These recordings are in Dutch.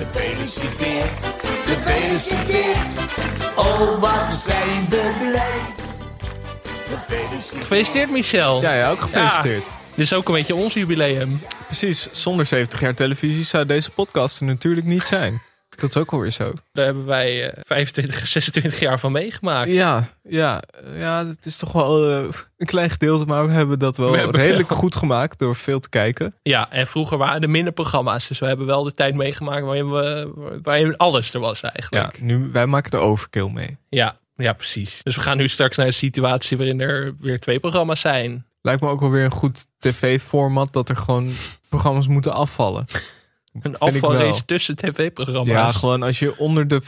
Gefeliciteerd, gefeliciteerd. Oh, wat zijn we blij. Gefeliciteerd. Gefeliciteerd Michel. Ja, ja, ook gefeliciteerd. Dit is ook een beetje ons jubileum. Precies, zonder 70 jaar televisie zou deze podcast er natuurlijk niet zijn. Dat is ook alweer zo. Daar hebben wij eh, 25, 26 jaar van meegemaakt. Ja, ja, ja, het is toch wel eh, een klein gedeelte, maar we hebben dat wel hebben redelijk goed gemaakt door veel te kijken. Ja, en vroeger waren er minder programma's. Dus we hebben wel de tijd meegemaakt waarin, we, waarin alles er was Ja, eigenlijk. nu, wij maken de overkill mee. Ja, ja, precies. Dus we gaan nu straks naar een situatie waarin er weer twee programma's zijn. Lijkt me ook wel weer een goed tv-format dat er gewoon programma's moeten afvallen. Een afvalrace tussen tv-programma's. Ja, gewoon als je onder de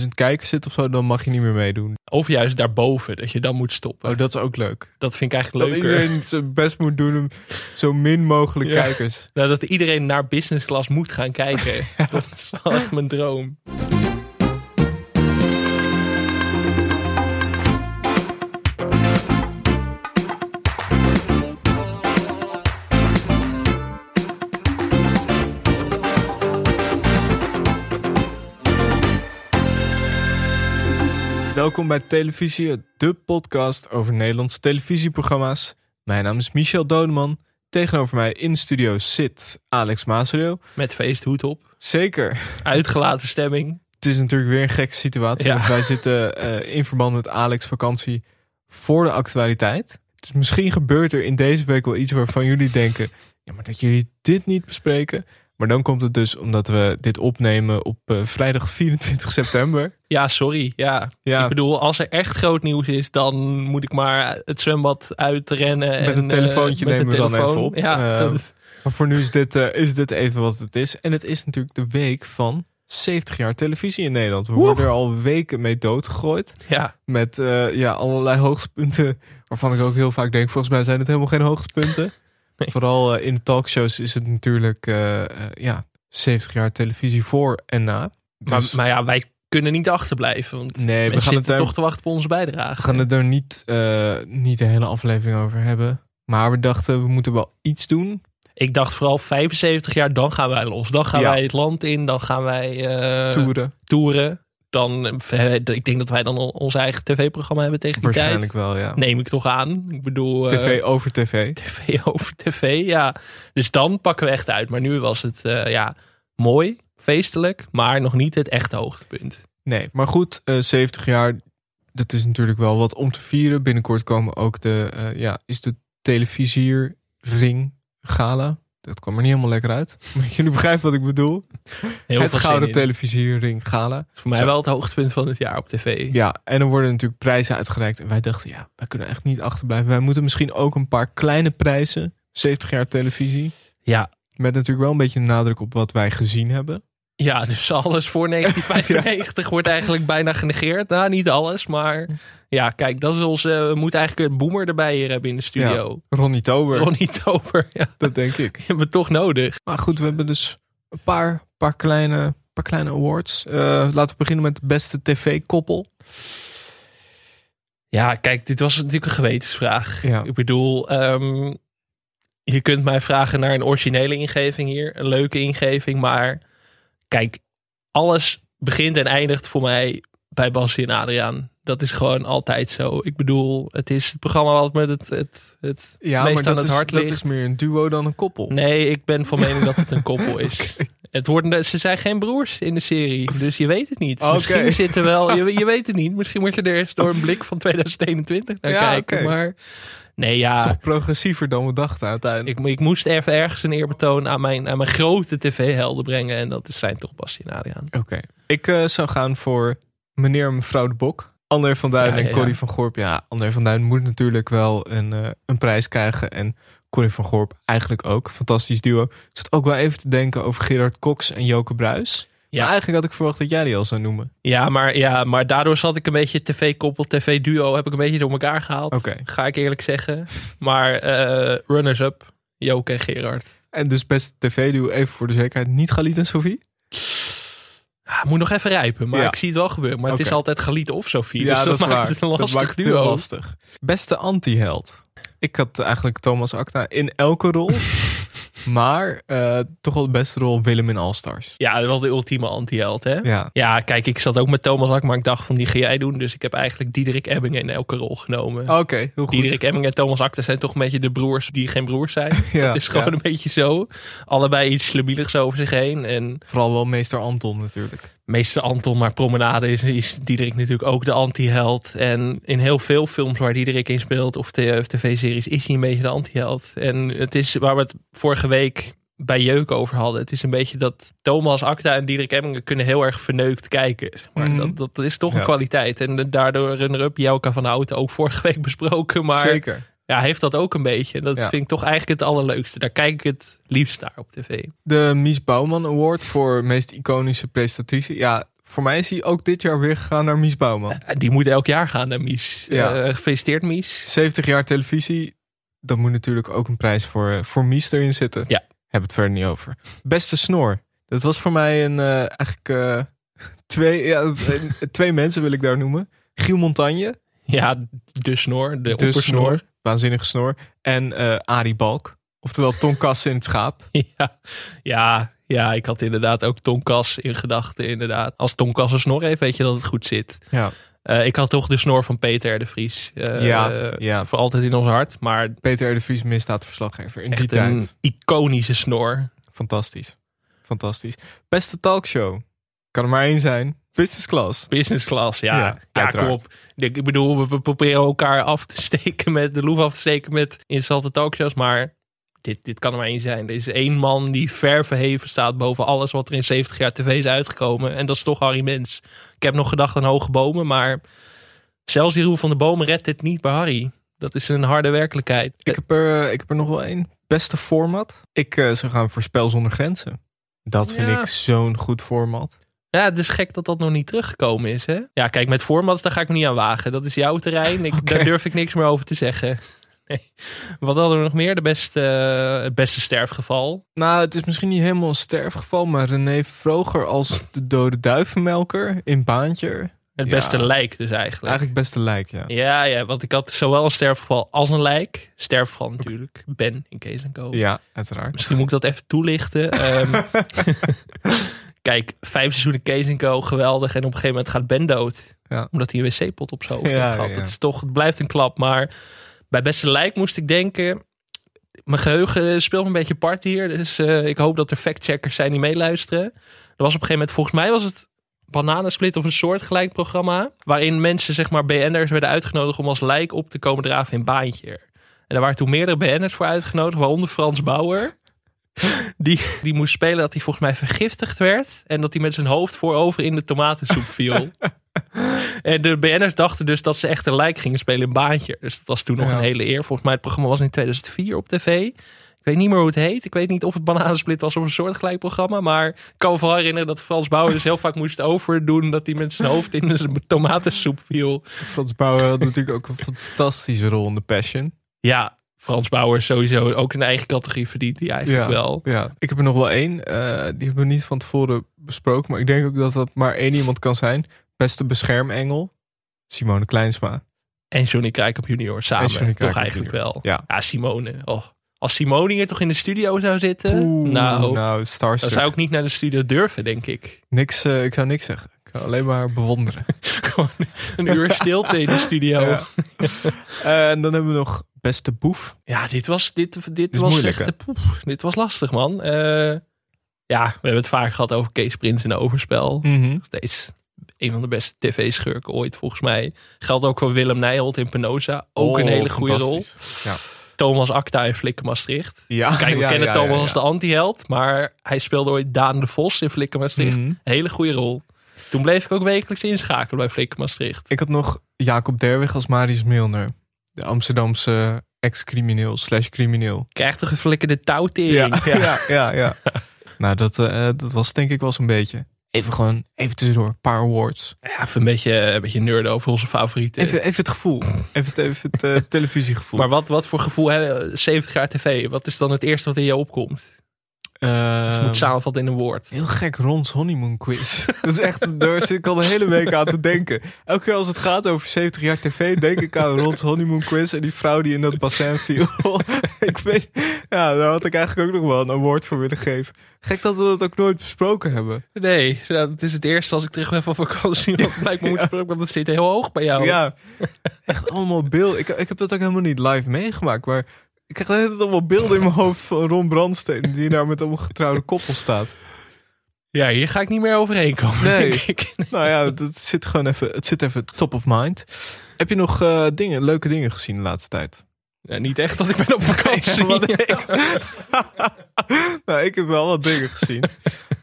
50.000 kijkers zit of zo, dan mag je niet meer meedoen. Of juist daarboven, dat je dan moet stoppen. Oh, dat is ook leuk. Dat vind ik eigenlijk Dat leuker. iedereen zijn best moet doen om zo min mogelijk Ja. kijkers. Nou, dat iedereen naar business class moet gaan kijken. Dat is echt mijn droom. Welkom bij Televisie, de podcast over Nederlandse televisieprogramma's. Mijn naam is Michel Dodeman. Tegenover mij in de studio zit Alex Maasrio. Met feesthoed op. Zeker. Uitgelaten stemming. Het is natuurlijk weer een gekke situatie. Ja. Want wij zitten eh, in verband met Alex vakantie voor de actualiteit. Dus misschien gebeurt er in deze week wel iets waarvan jullie denken... Ja, maar dat jullie dit niet bespreken. Maar dan komt het dus omdat we dit opnemen op eh, vrijdag 24 september. Ja, sorry. Ja. Ja, Ik bedoel, als er echt groot nieuws is, dan moet ik maar het zwembad uitrennen. Met en, een telefoontje eh, met nemen we dan even op. Ja, Eh, dat, Maar voor nu is dit, is dit even wat het is. En het is natuurlijk de week van 70 jaar televisie in Nederland. We worden er al weken mee doodgegooid. ja. Met ja, allerlei hoogtepunten. Waarvan ik ook heel vaak denk, volgens mij zijn het helemaal geen hoogtepunten. Vooral eh, in de talkshows is het natuurlijk eh, eh, ja, 70 jaar televisie voor en na. Dus Maar, maar ja, wij kunnen niet achterblijven. Want Nee, we gaan het daar- toch te wachten op onze bijdrage. we gaan het er niet, niet de hele aflevering over hebben. Maar we dachten, we moeten wel iets doen. Ik dacht vooral 75 jaar, dan gaan wij los. Dan gaan Ja. wij het land in. Dan gaan wij Toeren. toeren. Dan, eh, ik denk dat wij dan ons eigen tv-programma hebben tegen die Waarschijnlijk tijd. wel, ja. Neem ik toch aan. Ik bedoel, eh, TV over tv. tv over tv, ja. Dus dan pakken we echt uit. Maar nu was het eh, ja, mooi, feestelijk, maar nog niet het echte hoogtepunt. Nee, maar goed, eh 70 jaar, dat is natuurlijk wel wat om te vieren. Binnenkort komen ook de, ja, is de televisierring gala. Dat kwam er niet helemaal lekker uit. Maar jullie begrijpen wat ik bedoel. Heel het gouden televisierring gala. Voor mij Zo. wel het hoogtepunt van het jaar op tv. Ja, en er worden natuurlijk prijzen uitgereikt. En wij dachten, ja, wij kunnen echt niet achterblijven. Wij moeten misschien ook een paar kleine prijzen. 70 jaar televisie. Ja, Met natuurlijk wel een beetje een nadruk op wat wij gezien hebben. Ja, dus alles voor 1995 wordt eigenlijk bijna genegeerd. Nou, niet alles, maar ja, kijk, dat is onze. We moeten eigenlijk een boomer erbij hier hebben in de studio. Ronnie Tober, Ronnie Tober, ja, dat denk ik. die hebben we toch nodig. Maar goed, we hebben dus een paar, paar, kleine, paar kleine awards. Eh, laten we beginnen met de beste tv-koppel. Ja, kijk, dit was natuurlijk een gewetensvraag. Ja. Ik bedoel, ehm, je kunt mij vragen naar een originele ingeving hier, een leuke ingeving, maar kijk, alles begint en eindigt voor mij bij Bassie en Adriaan. Dat is gewoon altijd zo. Ik bedoel, het is het programma wat me het, het, het Ja, meest maar aan het is, hart dat is meer een duo dan een koppel. Nee, ik ben van mening dat het een koppel is. Het worden, ze zijn geen broers in de serie, dus je weet het niet. Misschien zitten wel, je, je weet het niet. Misschien moet je er eens door een blik van 2021 naar Ja, kijken. Maar nee, ja, Toch progressiever dan we dachten uiteindelijk. ik, ik moest even ergens een eerbetoon aan mijn, aan mijn grote tv-helden brengen. En dat zijn toch Bastien en Adriaan. Oké. Ik eh, zou gaan voor meneer en mevrouw de Bok. André van Duin Ja, en ja. Corrie van Gorp. Ja, André van Duin moet natuurlijk wel een, eh, een prijs krijgen. En Corrie van Gorp eigenlijk ook. Fantastisch duo. Ik zat ook wel even te denken over Gerard Cox en Joke Bruis. Ja. Maar eigenlijk had ik verwacht dat jij die al zou noemen. Ja maar, ja, maar daardoor zat ik een beetje tv-koppel, tv-duo. Heb ik een beetje door elkaar gehaald. Ga ik eerlijk zeggen. Maar eh, runners-up, Joke en Gerard. En dus beste tv-duo even voor de zekerheid. Niet Galit en Sophie? Ja, moet nog even rijpen, maar Ja. ik zie het wel gebeuren. Maar het is altijd Galiet of Sofie. dus dat, maakt het een Dat lastig maakt het duo. heel lastig. Beste anti-held. Ik had eigenlijk Thomas Acta in elke rol. Maar eh, toch wel de beste rol Willem in All Stars. Ja, wel de ultieme anti-held, hè? Ja. Ja, kijk, ik zat ook met Thomas Ak, maar ik dacht van die ga jij doen. Dus ik heb eigenlijk Diederik Ebbingen in elke rol genomen. Oké, heel goed. Diederik Ebbingen en Thomas Ak, dat zijn toch een beetje de broers die geen broers zijn. Ja, dat is gewoon ja. een beetje zo. Allebei iets slemieligs over zich heen. En Vooral wel meester Anton natuurlijk. Meester Anton, maar Promenade is, is Diederik natuurlijk ook de anti-held. En in heel veel films waar Diederik in speelt, of, tv-series, is hij een beetje de anti-held. En het is waar we het vorige week bij Jeuk over hadden. Het is een beetje dat Thomas Acta en Diederik Emmingen kunnen heel erg verneukt kijken. Zeg maar. Mhm. dat, dat is toch een Ja. kwaliteit. En daardoor runner-up Jelka van Houten ook vorige week besproken. Maar Zeker. Ja, heeft dat ook een beetje. Dat Ja. vind ik toch eigenlijk het allerleukste. Daar kijk ik het liefst naar op tv. De Mies Bouwman Award voor meest iconische presentatrice. Ja, voor mij is hij ook dit jaar weer gegaan naar Mies Bouwman. En Die moet elk jaar gaan naar Mies. Ja. Eh, gefeliciteerd Mies. 70 jaar televisie. Dan moet natuurlijk ook een prijs voor, eh, voor Mies erin zitten. Ja. Heb het verder niet over. Beste snor. Dat was voor mij een eh, eigenlijk eh, twee, ja, eh, twee mensen wil ik daar noemen. Giel Montagne, Ja, de snor, de, de oppersnor. snor, waanzinnige snor. En Arie Balk, oftewel Ton Kassen in het schaap. Ja, ja, ja, ik had inderdaad ook Tonkas in gedachten. Inderdaad. Als Tonkas een snor heeft, weet je dat het goed zit. Ja. Eh, ik had toch de snor van Peter R. de Vries. eh, Ja, ja. Voor altijd in ons hart. Maar Peter R. de Vries, misdaadverslaggever. In die echt een tijd. iconische snor. Fantastisch. Fantastisch. Beste talkshow. Kan er maar één zijn. Business Class. Business class, ja. Ja, kom op. Ik bedoel, we- proberen elkaar af te steken met de loef af te steken met interessante talkshows. Maar dit, dit kan er maar één zijn. Er is één man die ver verheven staat boven alles wat er in 70 jaar tv is uitgekomen. En dat is toch Harry Mens. Ik heb nog gedacht aan hoge bomen, maar zelfs die Roel van de Bomen redt het niet bij Harry. Dat is een harde werkelijkheid. Ik heb er, eh, ik heb er nog wel één. Beste format. Ik eh, zou gaan voor Spel zonder Grenzen. Dat vind Ja. ik zo'n goed format. Ja, het is gek dat dat nog niet teruggekomen is. Hè? Ja, kijk, met formats, daar ga ik me niet aan wagen. Dat is jouw terrein. Ik. Daar durf ik niks meer over te zeggen. Nee. Wat hadden we nog meer? De beste, eh, het beste sterfgeval. Nou, het is misschien niet helemaal een sterfgeval, maar René Vroger als de dode duivenmelker in Baantje. Het Ja. beste lijk dus eigenlijk. Eigenlijk beste lijk, ja. Ja, ja, want ik had zowel een sterfgeval als een lijk. Sterfgeval natuurlijk. Ben in Kees Co. Ja, uiteraard. Misschien moet ik dat even toelichten. Ehm, kijk, vijf seizoenen Kees Co. Geweldig. En op een gegeven moment gaat Ben dood. Ja. Omdat hij een wc-pot op zijn hoofd Ja, heeft gehad. ja. Dat is toch, het blijft een klap. Maar bij beste lijk moest ik denken... Mijn geheugen speelt een beetje part hier. Dus eh, ik hoop dat er factcheckers zijn die meeluisteren. Er was op een gegeven moment, volgens mij was het Bananensplit of een soortgelijk programma. Waarin mensen, zeg maar, BN'ers werden uitgenodigd om als lijk op te komen draven in Baantje. En daar waren toen meerdere BN'ers voor uitgenodigd, waaronder Frans Bauer. Die, die moest spelen dat hij volgens mij vergiftigd werd. En dat hij met zijn hoofd voorover in de tomatensoep viel. en de BN'ers dachten dus dat ze echt een lijk gingen spelen in Baantje. Dus dat was toen nog Ja. een hele eer. Volgens mij het programma was in 2004 op tv. Ik weet niet meer hoe het heet. Ik weet niet of het Bananensplit was of een soortgelijk programma. Maar ik kan me vooral herinneren dat Frans Bauer dus heel vaak moest overdoen. Dat hij met zijn hoofd in de tomatensoep viel. Frans Bauer had natuurlijk ook een fantastische rol in The Passion. Ja, Frans Bauer sowieso ook een eigen categorie verdient hij eigenlijk Ja, wel. ja. Ik heb er nog wel één. eh, die hebben we niet van tevoren besproken. Maar ik denk ook dat dat maar één iemand kan zijn. Beste beschermengel. Simone Kleinsma. En Johnny Krijkamp junior samen. En Johnny toch Krijkamp eigenlijk junior. wel. Ja. Ja, Simone. Oh. Als Simone hier toch in de studio zou zitten. Oeh, nou, nou, dan zou ik niet naar de studio durven, denk ik. Niks, eh, ik zou niks zeggen. Ik zou alleen maar bewonderen. Gewoon een uur stilte in de studio. Ja. Eh, en dan hebben we nog beste boef. dit was, dit, dit was moeilijk, echt... poef, dit was lastig, man. Eh, ja, we hebben het vaak gehad over Kees Prins en Overspel. Mhm. Steeds een van de beste tv-schurken ooit, volgens mij. Geldt ook voor Willem Nijholt in Penosa. Ook een Oh, hele goede rol. Ja. Thomas Acta in Flikken Maastricht. Ja, Kijk, we ja, kennen ja, Thomas ja, als ja. de anti-held. Maar hij speelde ooit Daan de Vos in Flikken Maastricht. Mhm. Hele goede rol. Toen bleef ik ook wekelijks inschakelen bij Flikken Maastricht. Ik had nog Jacob Derwig als Marius Milner. De Amsterdamse ex-crimineel slash crimineel. Krijgt een flikkerde touwtering. Ja. ja, ja. ja. nou, dat, eh, dat was denk ik wel zo'n beetje. Even gewoon, even tussendoor, een paar awards. Ja, even een beetje, een beetje nerden over onze favorieten. Even, even het gevoel. Even het, even het eh, televisiegevoel. Maar wat, wat voor gevoel hebben 70 jaar tv? Wat is dan het eerste wat in je opkomt? Je Ehm, moet samenvatten in een woord. Heel gek, Rons honeymoon quiz. dat is echt, daar zit ik al de hele week aan te denken. Elke keer als het gaat over 70 jaar tv, denk ik aan Rons honeymoon quiz en die vrouw die in dat bassin viel. ik weet, ja, daar had ik eigenlijk ook nog wel een award voor willen geven. Gek dat we dat ook nooit besproken hebben. Nee, ja, het is het eerste als ik terug ben van vakantie. Want het lijkt me spreken, want het zit heel hoog bij jou. Ja, echt allemaal beeld. Ik, ik heb dat ook helemaal niet live meegemaakt, maar ik krijg de hele tijd allemaal beelden in mijn hoofd van Ron Brandsteen die daar met allemaal getrouwde koppel staat. Ja, hier ga ik niet meer overheen komen. Nee. denk ik. Nou ja, het zit gewoon even, het zit even top of mind. Heb je nog eh, dingen, leuke dingen gezien de laatste tijd? Ja, niet echt dat ik ben op vakantie. Wat ik- nou, ik heb wel wat dingen gezien.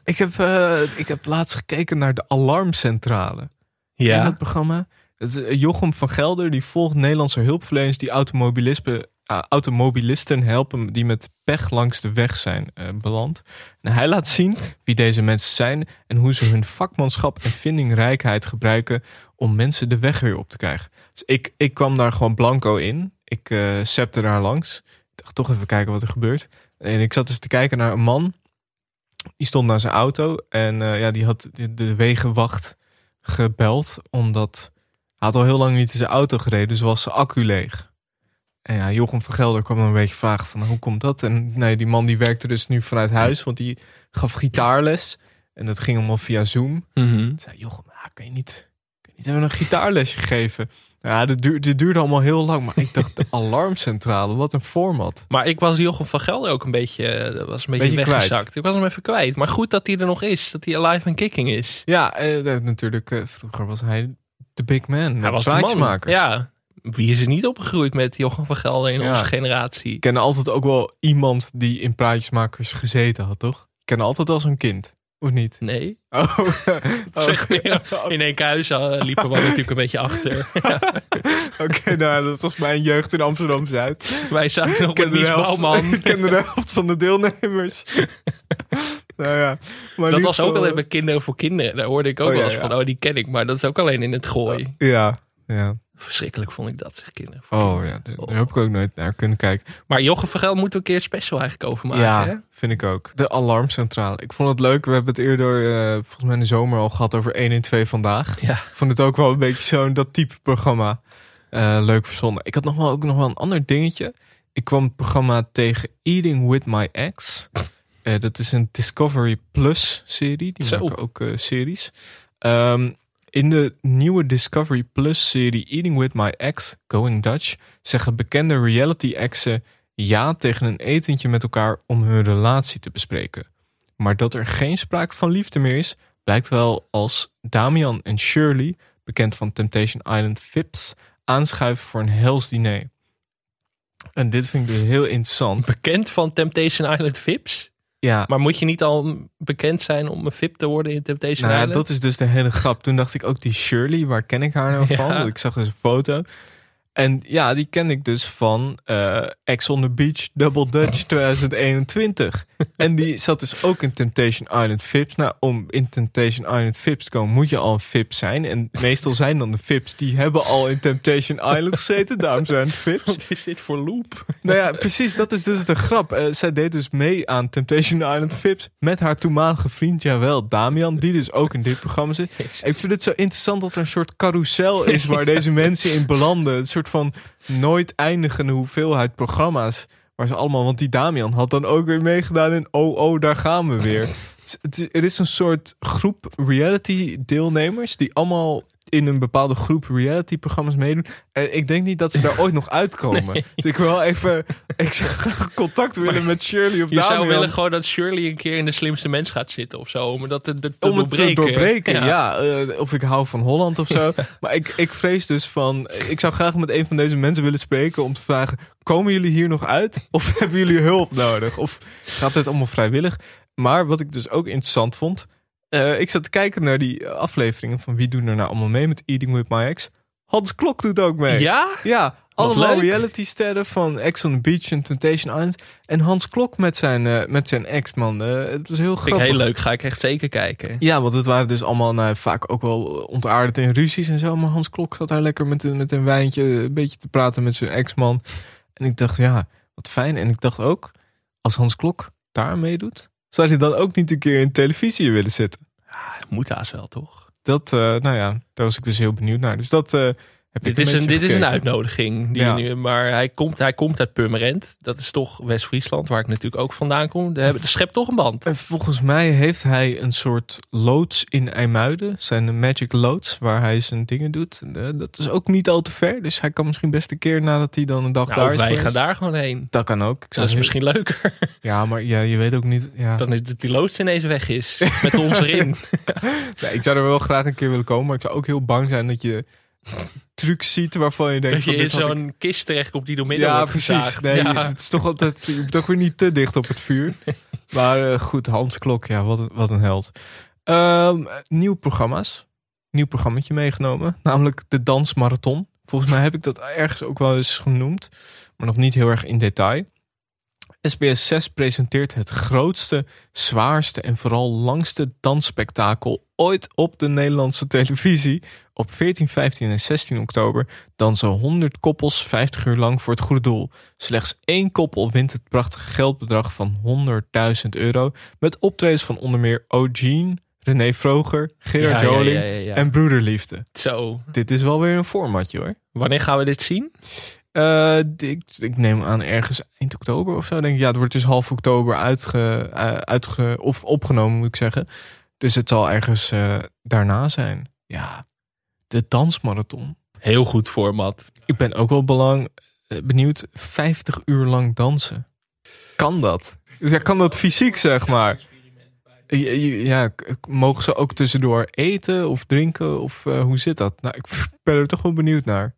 ik, heb, eh, ik heb laatst gekeken naar de Alarmcentrale. Ja, dat programma? Het eh, Jochem van Gelder die volgt Nederlandse hulpverleners die automobilisten, ah, automobilisten helpen die met pech langs de weg zijn eh, beland. En hij laat zien wie deze mensen zijn en hoe ze hun vakmanschap en vindingrijkheid gebruiken om mensen de weg weer op te krijgen. Dus ik, ik kwam daar gewoon blanco in. Ik septe daar langs. Ik dacht toch even kijken wat er gebeurt. En ik zat dus te kijken naar een man. Die stond naar zijn auto en eh, ja, die had de, de wegenwacht gebeld omdat hij had al heel lang niet in zijn auto gereden, dus was zijn accu leeg. En ja, Jochem van Gelder kwam een beetje vragen van hoe komt dat? En nee, die man die werkte dus nu vanuit huis, want die gaf gitaarles. En dat ging allemaal via Zoom. Toen zei Jochem, ja, kan je niet, kan je niet even een gitaarlesje geven? Ja, dit, duur, dit duurde allemaal heel lang, maar ik dacht de alarmcentrale, wat een format. Maar ik was Jochem van Gelder ook een beetje, eh, was een beetje, Beetje weggezakt. kwijt. Ik was hem even kwijt. Maar goed dat hij er nog is. Dat hij alive en kicking is. Ja, eh, dat- natuurlijk, eh, vroeger was hij de big man. Hij was de man. Ja. Wie is er niet opgegroeid met Jochem van Gelder in Ja. onze generatie? Ik ken altijd ook wel iemand die in praatjesmakers gezeten had, toch? Ik ken altijd als een kind, of niet? Nee. Oh, Zeg je. In één huis eh, liepen we natuurlijk een beetje achter. Oké, nou, dat was mijn jeugd in Amsterdam-Zuid. Wij zaten nog met de Mies Bouwman. Ik kende de helft van de deelnemers. nou ja. Maar Dat was ook altijd bij Kinderen voor Kinderen. Daar hoorde ik ook Oh, wel eens ja. van. Oh, die ken ik. Maar dat is ook alleen in het gooi. Ja, ja. Verschrikkelijk vond ik dat, zeg Kinderen Oh ja, daar, daar heb ik ook nooit naar kunnen kijken. Maar Jochem van Gelder moet er een keer special eigenlijk over maken. ja, hè? vind ik ook. De alarmcentrale. Ik vond het leuk. We hebben het eerder, eh, volgens mij in de zomer al gehad over 1 in 2 vandaag. Ja. Ik vond het ook wel een beetje zo'n dat type programma. Eh, leuk verzonnen. Ik had nog wel, ook nog wel een ander dingetje. Ik kwam het programma tegen Eating with My Ex. Eh, dat is een Discovery Plus serie. Die Zo. maken ook series. Ehm, in de nieuwe Discovery Plus serie Eating with My Ex, Going Dutch, zeggen bekende reality exen ja tegen een etentje met elkaar om hun relatie te bespreken. Maar dat er geen sprake van liefde meer is, blijkt wel als Damian en Shirley, bekend van Temptation Island Vips, aanschuiven voor een hels diner. En dit vind ik dus heel interessant. Bekend van Temptation Island Vips. Ja, Maar moet je niet al bekend zijn om een VIP te worden in Temptation nou ja, Island? dat is dus de hele grap. Toen dacht ik ook die Shirley, waar ken ik haar nou van? Ja. Want ik zag dus een foto. En ja, die ken ik dus van eh Ex on the Beach Double Dutch 2021. En die zat dus ook in Temptation Island Vips. Nou, om in Temptation Island Vips te komen moet je al een VIP zijn. En meestal zijn dan de Vips, die hebben al in Temptation Island gezeten. Daarom zijn het Vips. Wat is dit voor loop? Nou ja, precies, dat is dus de grap. Eh, zij deed dus mee aan Temptation Island Vips met haar toenmalige vriend, jawel, Damian, die dus ook in dit programma zit. Ik vind het zo interessant dat er een soort carousel is waar deze mensen in belanden. Een soort van nooit eindigende hoeveelheid programma's. Waar ze allemaal, want die Damian had dan ook weer meegedaan in Oh, oh, daar gaan we weer. Het is- het is- is een soort groep reality deelnemers die allemaal in een bepaalde groep reality programma's meedoen. En ik denk niet dat ze daar ooit nog uitkomen. Dus ik wil even ik zou graag contact willen met Shirley of Je Damian. zou willen gewoon dat Shirley een keer in de slimste mens gaat zitten of zo. Om dat te, te, om het te doorbreken. doorbreken. Ja, eh, of ik hou van Holland of zo. Maar ik, ik vrees dus van. Ik zou graag met een van deze mensen willen spreken om te vragen: komen jullie hier nog uit? Of hebben jullie hulp nodig? Of gaat dit allemaal vrijwillig? Maar wat ik dus ook interessant vond. eh, ik zat te kijken naar die afleveringen van wie doen er nou allemaal mee met Eating with My Ex. Hans Klok doet ook mee. Ja? Ja, allemaal reality sterren van Ex on the Beach en Temptation Island. En Hans Klok met zijn, eh, met zijn ex, man. Eh, het was heel Vind ik grappig. heel leuk. Ga ik echt zeker kijken. Ja, want het waren dus allemaal nou, vaak ook wel ontaardend in ruzies en zo. Maar Hans Klok zat daar lekker met, een- met een wijntje een beetje te praten met zijn ex-man. En ik dacht, ja, wat fijn. En ik dacht ook, als Hans Klok daar meedoet, Zou hij dan ook niet een keer in televisie willen zitten? Ja, dat moet haast wel, toch? Dat, eh, nou ja, daar was ik dus heel benieuwd naar. Dus dat eh, heb Dit is, een, dit is een uitnodiging. Die Ja. nu, maar hij komt, hij komt uit Purmerend. Dat is toch West-Friesland, waar ik natuurlijk ook vandaan kom. De, de schept toch een band. En volgens mij heeft hij een soort loods in IJmuiden. Zijn Magic Loods, waar hij zijn dingen doet. Eh, dat is ook niet al te ver. Dus hij kan misschien best een keer nadat hij dan een dag Nou, daar is wij geweest. gaan daar gewoon heen. Dat kan ook. Ik zou Dat is misschien leuker. Ja, maar ja, je weet ook niet. Ja. Dan is dat die loods ineens weg is. Met ons erin. Nee, ik zou er wel graag een keer willen komen. Maar ik zou ook heel bang zijn dat je trucs ziet waarvan je denkt... Dat je van, in ik- zo'n kist terechtkomt die door midden Ja, wordt precies. gezaagd. Nee, ja. Het is toch altijd, je moet ook weer niet te dicht op het vuur. Maar eh, goed, Hans Klok, ja, wat een, wat een held. Ehm, nieuw programma's. Nieuw programmaatje meegenomen. Namelijk de Dansmarathon. Volgens mij heb ik dat ergens ook wel eens genoemd. Maar nog niet heel erg in detail. SBS 6 presenteert het grootste, zwaarste en vooral langste dansspektakel ooit op de Nederlandse televisie. Op 14, 15 en 16 oktober dansen 100 koppels 50 uur lang voor het goede doel. Slechts één koppel wint het prachtige geldbedrag van 100.000 euro. Met optredens van onder meer O'Gene, René Vroger, Gerard Ja, ja, Joling ja, ja, ja. en Broederliefde. Zo, Dit is wel weer een formatje hoor. wanneer gaan we dit zien? Eh, ik, ik neem aan ergens eind oktober of zo. Denk ik. Ja, het wordt dus half oktober uitge, eh, uitge, of opgenomen, moet ik zeggen. Dus het zal ergens eh, daarna zijn. Ja, de dansmarathon. Heel goed format. Ik ben ook wel belang, benieuwd. 50 uur lang dansen. Kan dat? Dus ja, kan dat fysiek, zeg maar? Ja, Ja, mogen ze ook tussendoor eten of drinken? Of hoe zit dat? Nou, ik ben er toch wel benieuwd naar.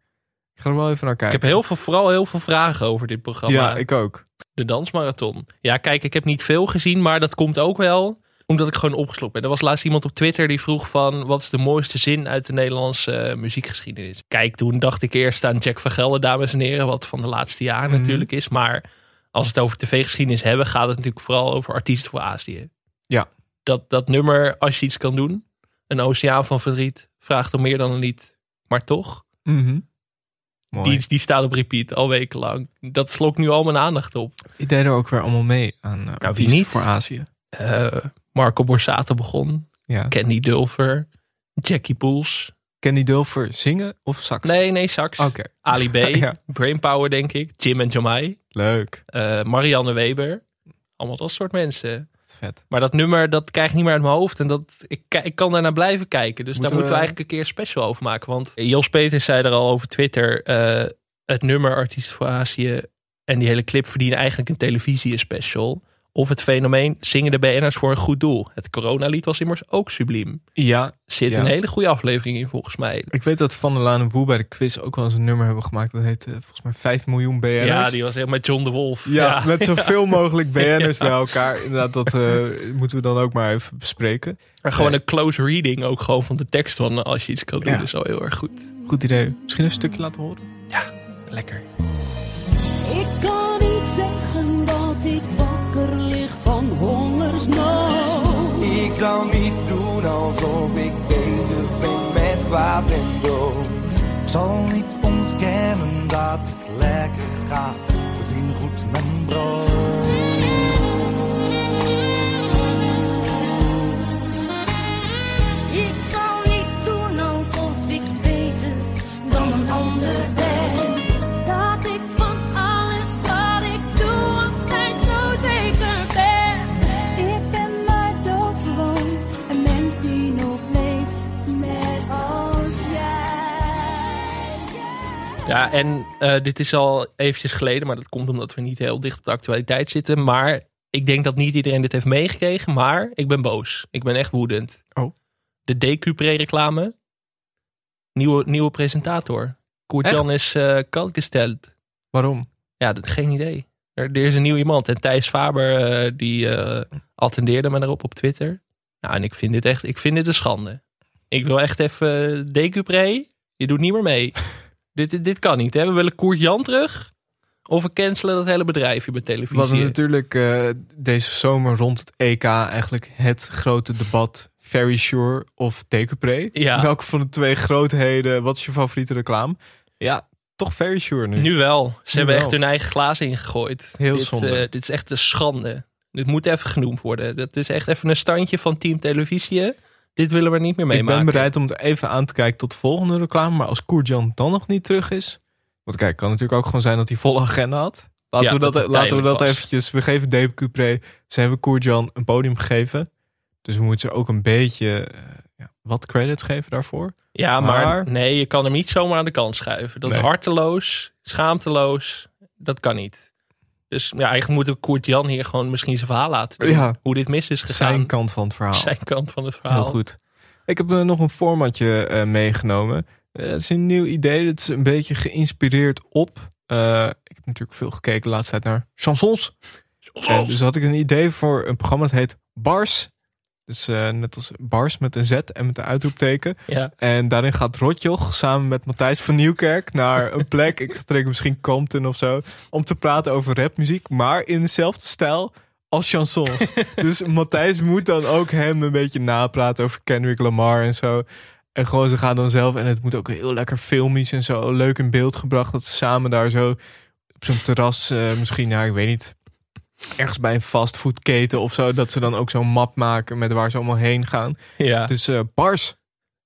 Ik ga er wel even naar Ik kijken. heb heel veel, vooral heel veel vragen over dit programma. Ja, ik ook. De dansmarathon. Ja, kijk, ik heb niet veel gezien, maar dat komt ook wel omdat ik gewoon opgeslokt ben. Er was laatst iemand op Twitter die vroeg van... wat is de mooiste zin uit de Nederlandse eh, muziekgeschiedenis? Kijk, toen dacht ik eerst aan Jack van Gelder, dames en heren... wat van de laatste jaren Mhm. natuurlijk is. Maar als we het over tv-geschiedenis hebben... gaat het natuurlijk vooral over artiesten voor Azië. Ja. Dat, dat nummer, als je iets kan doen... een oceaan van verdriet, vraagt om meer dan een lied. Maar toch, Mhm. Mooi. die, die staat op repeat al wekenlang. Dat slokt nu al mijn aandacht op. Die deden er ook weer allemaal mee aan uh, wie artiesten niet? voor Azië. Eh, Marco Borsato begon. Ja. Candy Dulfer. Jackie Poels. Kenny Dulfer zingen of sax? Nee, nee, sax. Oké, Ali B. Ja. Brainpower, denk ik. Jim en Jamai. leuk. eh, Marianne Weber. Allemaal dat soort mensen. Vet. Maar dat nummer, dat krijg ik niet meer uit mijn hoofd. En dat, ik, ik kan daarnaar blijven kijken. Dus Moeten daar moeten we we- eigenlijk een keer een special over maken. Want Jos Peters zei er al over Twitter. eh, het nummer Artiest voor Azië en die hele clip verdienen eigenlijk een televisie special. Of het fenomeen zingen de BN'ers voor een goed doel. Het coronalied was immers ook subliem. Ja, Zit Ja. een hele goede aflevering in volgens mij. ik weet dat Van der Laan en Woe bij de quiz ook wel eens een nummer hebben gemaakt. Dat heet eh, volgens mij 5 miljoen BN'ers. Ja, die was helemaal met John de Wolf. Ja, met zoveel mogelijk BN'ers Ja. bij elkaar. Inderdaad, dat eh, moeten we dan ook maar even bespreken. Maar gewoon een close reading ook gewoon van de tekst van als je iets kan doen. Ja. is wel heel erg goed. Goed idee. Misschien een stukje laten horen. Lekker. Hongersnood. Ik zal niet doen alsof ik bezig ben met kwaad en dood. Ik zal niet ontkennen dat het lekker gaat. Verdien goed mijn brood. Ja, en eh, dit is al eventjes geleden, maar dat komt omdat we niet heel dicht op de actualiteit zitten. Maar ik denk dat niet iedereen dit heeft meegekregen, maar ik ben boos. Ik ben echt woedend. Oh. De DQP-reclame. Nieuwe, nieuwe presentator. Koert-Jan is eh kalt gesteld. Waarom? Ja, dat, geen idee. Er, er is een nieuw iemand. En Thijs Faber, eh, die eh, attendeerde me daarop op Twitter. Nou, en ik vind dit echt, ik vind dit een schande. Ik wil echt even, Decupre, je doet niet meer mee. dit, dit, kan niet, hè. We willen Koert Jan terug. Of we cancelen dat hele bedrijf hier bij televisie. natuurlijk eh, deze zomer rond het EK eigenlijk het grote debat. Very Sure of. Ja. Welke van de twee grootheden, wat is je favoriete reclame? Ja, toch Very Sure nu. Nu wel. Ze hebben wel. echt hun eigen glazen ingegooid. Heel dit, zonde. eh, dit is echt een schande. Dit moet even genoemd worden. Dat is echt even een standje van Team Televisie. Dit willen we niet meer Ik meemaken. ben bereid om het even aan te kijken tot de volgende reclame. Maar als Koerjan dan nog niet terug is. Want kijk, het kan natuurlijk ook gewoon zijn dat hij volle agenda had. Laten Ja, we dat, dat het laten we dat was. eventjes. We geven Dave Cupré. Ze hebben Koerjan een podium gegeven. Dus we moeten ze ook een beetje eh, ja, wat credits geven daarvoor. Ja, maar, Maar- nee, je kan hem niet zomaar aan de kant schuiven. Dat Nee. is harteloos, schaamteloos. Dat kan niet. Dus ja, eigenlijk moet Koert Jan hier gewoon misschien zijn verhaal laten doen. Ja. Hoe dit mis is gegaan. Zijn kant van het verhaal. Zijn kant van het verhaal. Heel goed. Ik heb eh, nog een formatje eh, meegenomen. Eh, het is een nieuw idee. Het is een beetje geïnspireerd op. ik heb natuurlijk veel gekeken de laatste tijd naar chansons. En dus had ik een idee voor een programma dat heet Bars. Dus eh, net als Bars met een Z en met een uitroepteken. Ja. En daarin gaat Rotjoch samen met Matthijs van Nieuwkerk naar een plek. ik denken misschien Compton of zo. Om te praten over rapmuziek. Maar in dezelfde stijl als chansons. dus Matthijs moet dan ook hem een beetje napraten over Kendrick Lamar en zo. En gewoon ze gaan dan zelf. En het moet ook heel lekker filmisch en zo. Leuk in beeld gebracht. Dat ze samen daar zo op zo'n terras eh, misschien, ja, ik weet niet. Ergens bij een fastfoodketen of zo. Dat ze dan ook zo'n map maken met waar ze allemaal heen gaan. Ja. Dus eh, bars.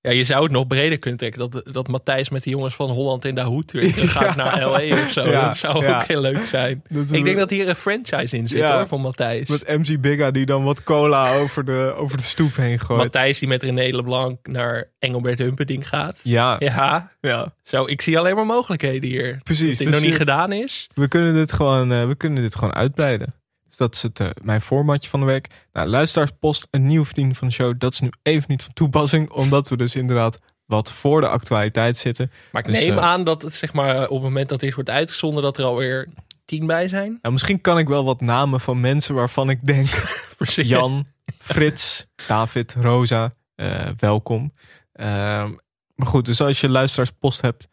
ja, je zou het nog breder kunnen trekken. Dat, dat Matthijs met de jongens van Holland in de hoed gaat Ja. naar L.A. of zo. Ja, dat zou ja. ook heel leuk zijn. Dat Ik denk dat hier een franchise in zit hoor, van Matthijs. Met MC Bigga die dan wat cola over de, over de stoep heen gooit. Matthijs die met René Leblanc naar Engelbert Humperdinck gaat. Ja, Ja, ja, zo, ik zie alleen maar mogelijkheden hier. precies. Als dit Dus nog niet je- gedaan is. we, kunnen dit gewoon, eh, we kunnen dit gewoon uitbreiden. Dat is het, eh, mijn formatje van de week. Nou, luisteraarspost, een nieuwe vriend van de show. Dat is nu even niet van toepassing. Omdat we dus inderdaad wat voor de actualiteit zitten. Maar ik Dus, neem eh, aan dat het zeg maar op het moment dat dit wordt uitgezonden, dat er alweer tien bij zijn. Nou, misschien kan ik wel wat namen van mensen waarvan ik denk... Jan, Frits, David, Rosa, eh, welkom. Ehm, maar goed, dus als je luisteraarspost hebt,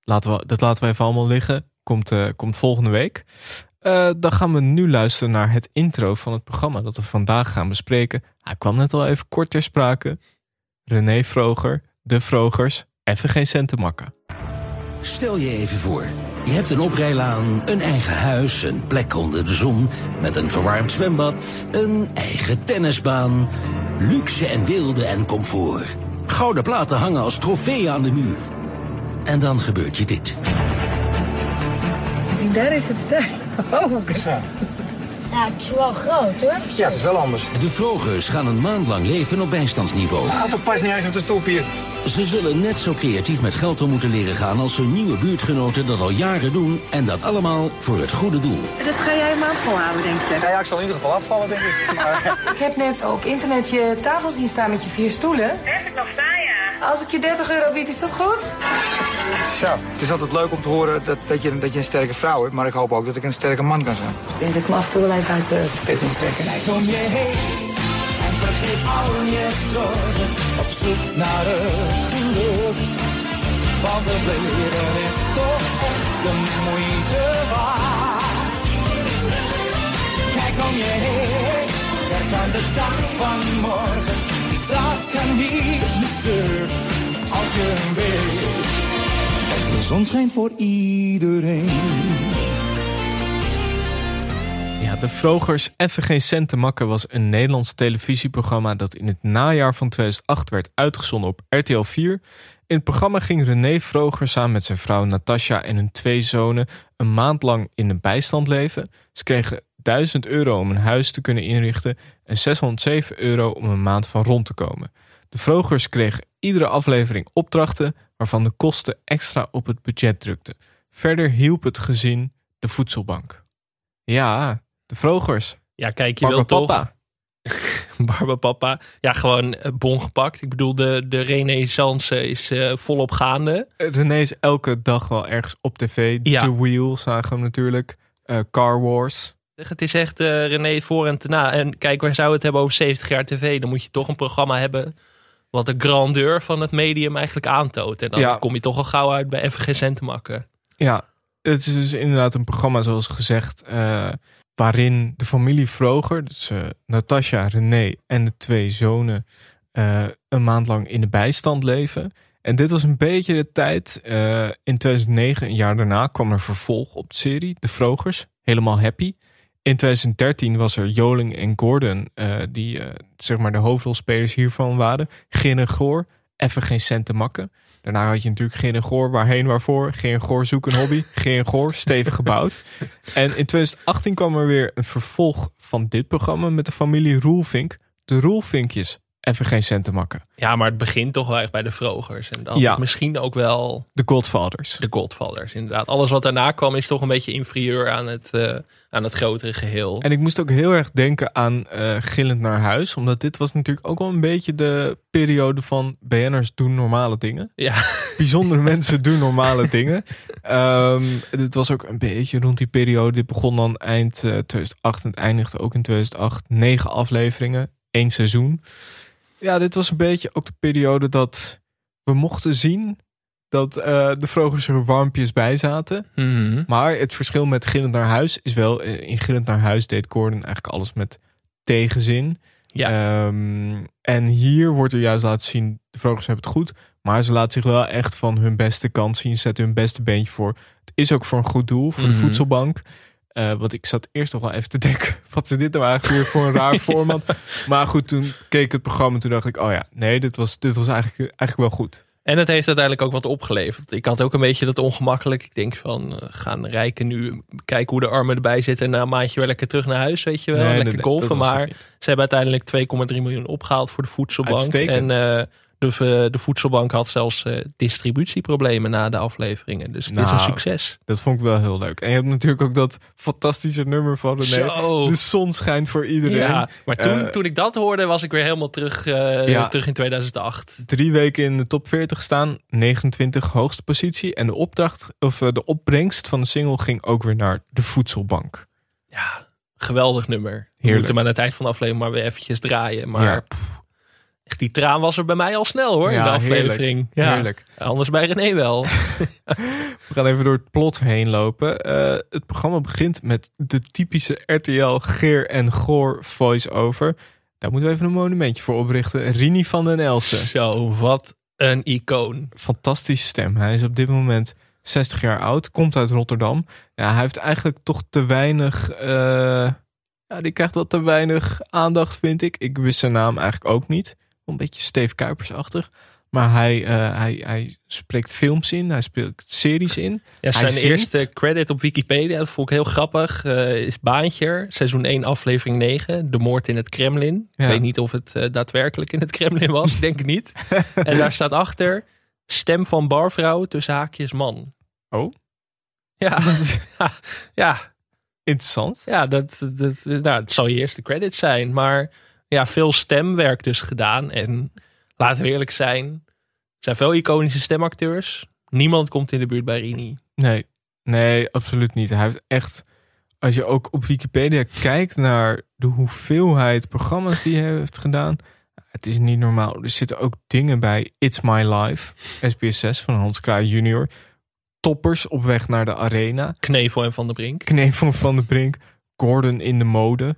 laten we, dat laten we even allemaal liggen. Komt, komt volgende week. Eh, dan gaan we nu luisteren naar het intro van het programma dat we vandaag gaan bespreken. Hij kwam net al even kort ter sprake. René Vroger, de Vrogers, even geen cent te makken. Stel je even voor. Je hebt een oprijlaan, een eigen huis, een plek onder de zon... met een verwarmd zwembad, een eigen tennisbaan... luxe en wilde en comfort. Gouden platen hangen als trofee aan de muur. En dan gebeurt je dit. Daar is het. Oh, Ja, het is wel groot hoor. Ja, het is wel anders. De Vrogers gaan een maand lang leven op bijstandsniveau. De auto past niet eens op de stoep hier. Ze zullen net zo creatief met geld om moeten leren gaan... als hun nieuwe buurtgenoten dat al jaren doen... en dat allemaal voor het goede doel. Dat ga jij een maand volhouden, denk je? Ja, ja, ik zal in ieder geval afvallen, denk ik. Maar, Ik heb net op internet je tafel zien staan met je vier stoelen. Heb ik nog staan, ja. Als ik je 30 euro bied, is dat goed? zo. Het is altijd leuk om te horen dat, dat, je, dat je een sterke vrouw hebt. Maar ik hoop ook dat ik een sterke man kan zijn. Ik denk dat ik me af en toe wel even uit de pit moet trekken. Kom je heen en vergeet al je zorgen op zoek naar het geluk. Want het leven is toch echt de moeite waard. Kijk om je heen, werk aan de dag van morgen. Die dag kan niet als je hem weet. En de zon schijnt voor iedereen. Ja, De Vrogers Even Geen Cent te Makken was een Nederlands televisieprogramma dat in het najaar van 2008 werd uitgezonden op RTL 4. In het programma ging René Vroger samen met zijn vrouw Natasja en hun twee zonen een maand lang in de bijstand leven. Ze kregen 1000 euro om een huis te kunnen inrichten en 607 euro om een maand van rond te komen. De Vrogers kregen iedere aflevering opdrachten waarvan de kosten extra op het budget drukten. Verder hielp het gezin de voedselbank. Ja, de Vrogers. Ja, kijk, je wil toch... Papa. Barbapapa. Ja, gewoon eh, bon gepakt. Ik bedoel, de, de renaissance is eh, volop gaande. René is elke dag wel ergens op tv. Ja. The Wheel zagen we hem natuurlijk. Eh, Car Wars. Het is echt eh, René voor en te na. En kijk, waar zou het hebben over 70 jaar tv? Dan moet je toch een programma hebben wat de grandeur van het medium eigenlijk aantoont. En dan Ja. kom je toch al gauw uit bij te makken. Ja, het is dus inderdaad een programma zoals gezegd... eh, waarin de familie Vroger, dus eh Natasja, René en de twee zonen... eh, een maand lang in de bijstand leven. En dit was een beetje de tijd. in 2009, een jaar daarna, kwam er vervolg op de serie. De Vrogers, helemaal happy. In In 2013 was er Joling en Gordon, eh, die eh, zeg maar de hoofdrolspelers hiervan waren. Gin en Goor, even geen cent te makken. Daarna had je natuurlijk Gin en Goor, waarheen, waarvoor. Gin en Goor, zoek een hobby. Gin en Goor, stevig gebouwd. En in 2018 kwam er weer een vervolg van dit programma met de familie Roelvink. De Roelvinkjes, even geen cent te makken. Ja, maar het begint toch wel echt bij de Vrogers. En dan Ja. misschien ook wel De Godfathers. de Godfathers, inderdaad. Alles wat daarna kwam is toch een beetje inferieur aan het, eh, aan het grotere geheel. En ik moest ook heel erg denken aan eh, Gillend naar huis. Omdat dit was natuurlijk ook wel een beetje de periode van BN'ers doen normale dingen. Ja, Bijzondere mensen doen normale dingen. Ehm dit was ook een beetje rond die periode. Dit begon dan eind eh, 2008 en het eindigde ook in 2008. Negen afleveringen, één seizoen. Ja, dit was een beetje ook de periode dat we mochten zien dat eh, de Vrogers er warmpjes bij zaten. Mhm. Maar het verschil met Gillend naar huis is wel... eh, In Gillend naar huis deed Gordon eigenlijk alles met tegenzin. ja. Ehm, en hier wordt er juist laten zien, de Vrogers hebben het goed. Maar ze laten zich wel echt van hun beste kant zien. Ze zetten hun beste beentje voor. Het is ook voor een goed doel, voor de Mhm. voedselbank. Eh, want ik zat eerst nog wel even te denken, wat is dit nou eigenlijk weer voor een raar format? Maar goed, toen keek ik het programma en toen dacht ik, oh ja, nee, dit was, dit was eigenlijk, eigenlijk wel goed. En het heeft uiteindelijk ook wat opgeleverd. Ik had ook een beetje dat ongemakkelijk. Ik denk van, eh, gaan rijken nu kijken hoe de armen erbij zitten... en na een maandje weer lekker terug naar huis, weet je wel. Nee, lekker nee, nee, het maar ze hebben uiteindelijk 2,3 miljoen opgehaald voor de voedselbank. Uitstekend. En eh, de, de voedselbank had zelfs eh, distributieproblemen na de afleveringen. Dus het is Nou, een succes. Dat vond ik wel heel leuk. En je hebt natuurlijk ook dat fantastische nummer van René. De zon schijnt voor iedereen. Ja, maar toen, Eh, toen ik dat hoorde, was ik weer helemaal terug, eh, Ja. terug in 2008. drie weken in de top 40 staan, 29 hoogste positie. En de opdracht of eh, de opbrengst van de single ging ook weer naar de voedselbank. Ja, geweldig nummer. We Heerlijk. moeten hem aan het eind van de aflevering maar weer eventjes draaien. Maar Ja. Echt, die traan was er bij mij al snel hoor, in Ja, de aflevering. heerlijk. Ja, Heerlijk. Anders bij René wel. We gaan even door het plot heen lopen. Eh, het programma begint met de typische RTL Geer en Goor voice-over. Daar moeten we even een monumentje voor oprichten. Rini van den Elsen. Zo, wat een icoon. Fantastische stem. Hij is op dit moment 60 jaar oud. Komt uit Rotterdam. Ja, hij heeft eigenlijk toch te weinig... eh, ja, die krijgt wat te weinig aandacht, vind ik. Ik wist zijn naam eigenlijk ook niet. Een beetje Steve Kuipers-achtig. Maar hij, eh, hij, hij spreekt films in. Hij speelt series in. Ja, zijn eerste credit op Wikipedia, dat vond ik heel grappig, eh, is Baantje, seizoen 1, aflevering 9, De Moord in het Kremlin. Ja. Ik weet niet of het eh, daadwerkelijk in het Kremlin was, ik denk het niet. en daar staat achter, stem van barvrouw tussen haakjes man. Oh. Ja, ja, ja, Interessant. ja dat, dat, nou, het zal je eerste credit zijn. Maar ja, veel stemwerk dus gedaan. En laten we eerlijk zijn, er zijn veel iconische stemacteurs. Niemand komt in de buurt bij Rini. Nee, nee, absoluut niet. Hij heeft echt, als je ook op Wikipedia kijkt naar de hoeveelheid programma's die hij heeft gedaan, het is niet normaal. Er zitten ook dingen bij. It's My Life, SBS 6 van Hans Kraai junior. Toppers op weg naar de arena. Knevel en Van der Brink. Knevel van de Brink. Gordon in de mode.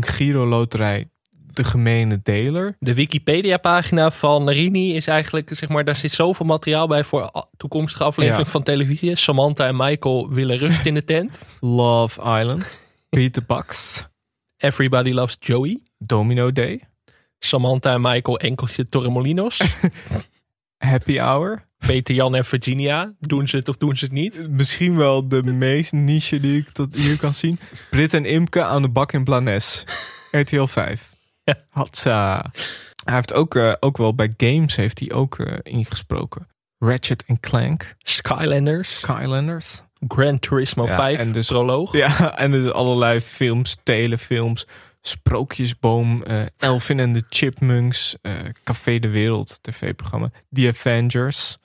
Giro Loterij. De gemene deler. De Wikipedia-pagina van Rini is eigenlijk, zeg maar, daar zit zoveel materiaal bij voor toekomstige aflevering Ja. van televisie. Samantha en Michael willen rust in de tent. Love Island. Peter Bucks. Everybody loves Joey. Domino Day. Samantha en Michael enkeltje Torremolinos. Happy Hour. Peter, Jan en Virginia. Doen ze het of doen ze het niet? Misschien wel de meest niche die ik tot hier kan zien. Brit en Imke aan de bak in Blanes. RTL 5. Ja. Hatsa. Hij heeft ook, eh, ook wel bij games heeft hij ook eh, ingesproken. Ratchet Clank. Skylanders. Skylanders. Gran Turismo Ja, 5. en dus- proloog. Ja, en dus allerlei films, telefilms, Sprookjesboom, eh Elvin en de Chipmunks, eh, Café de Wereld, tv-programma, The Avengers.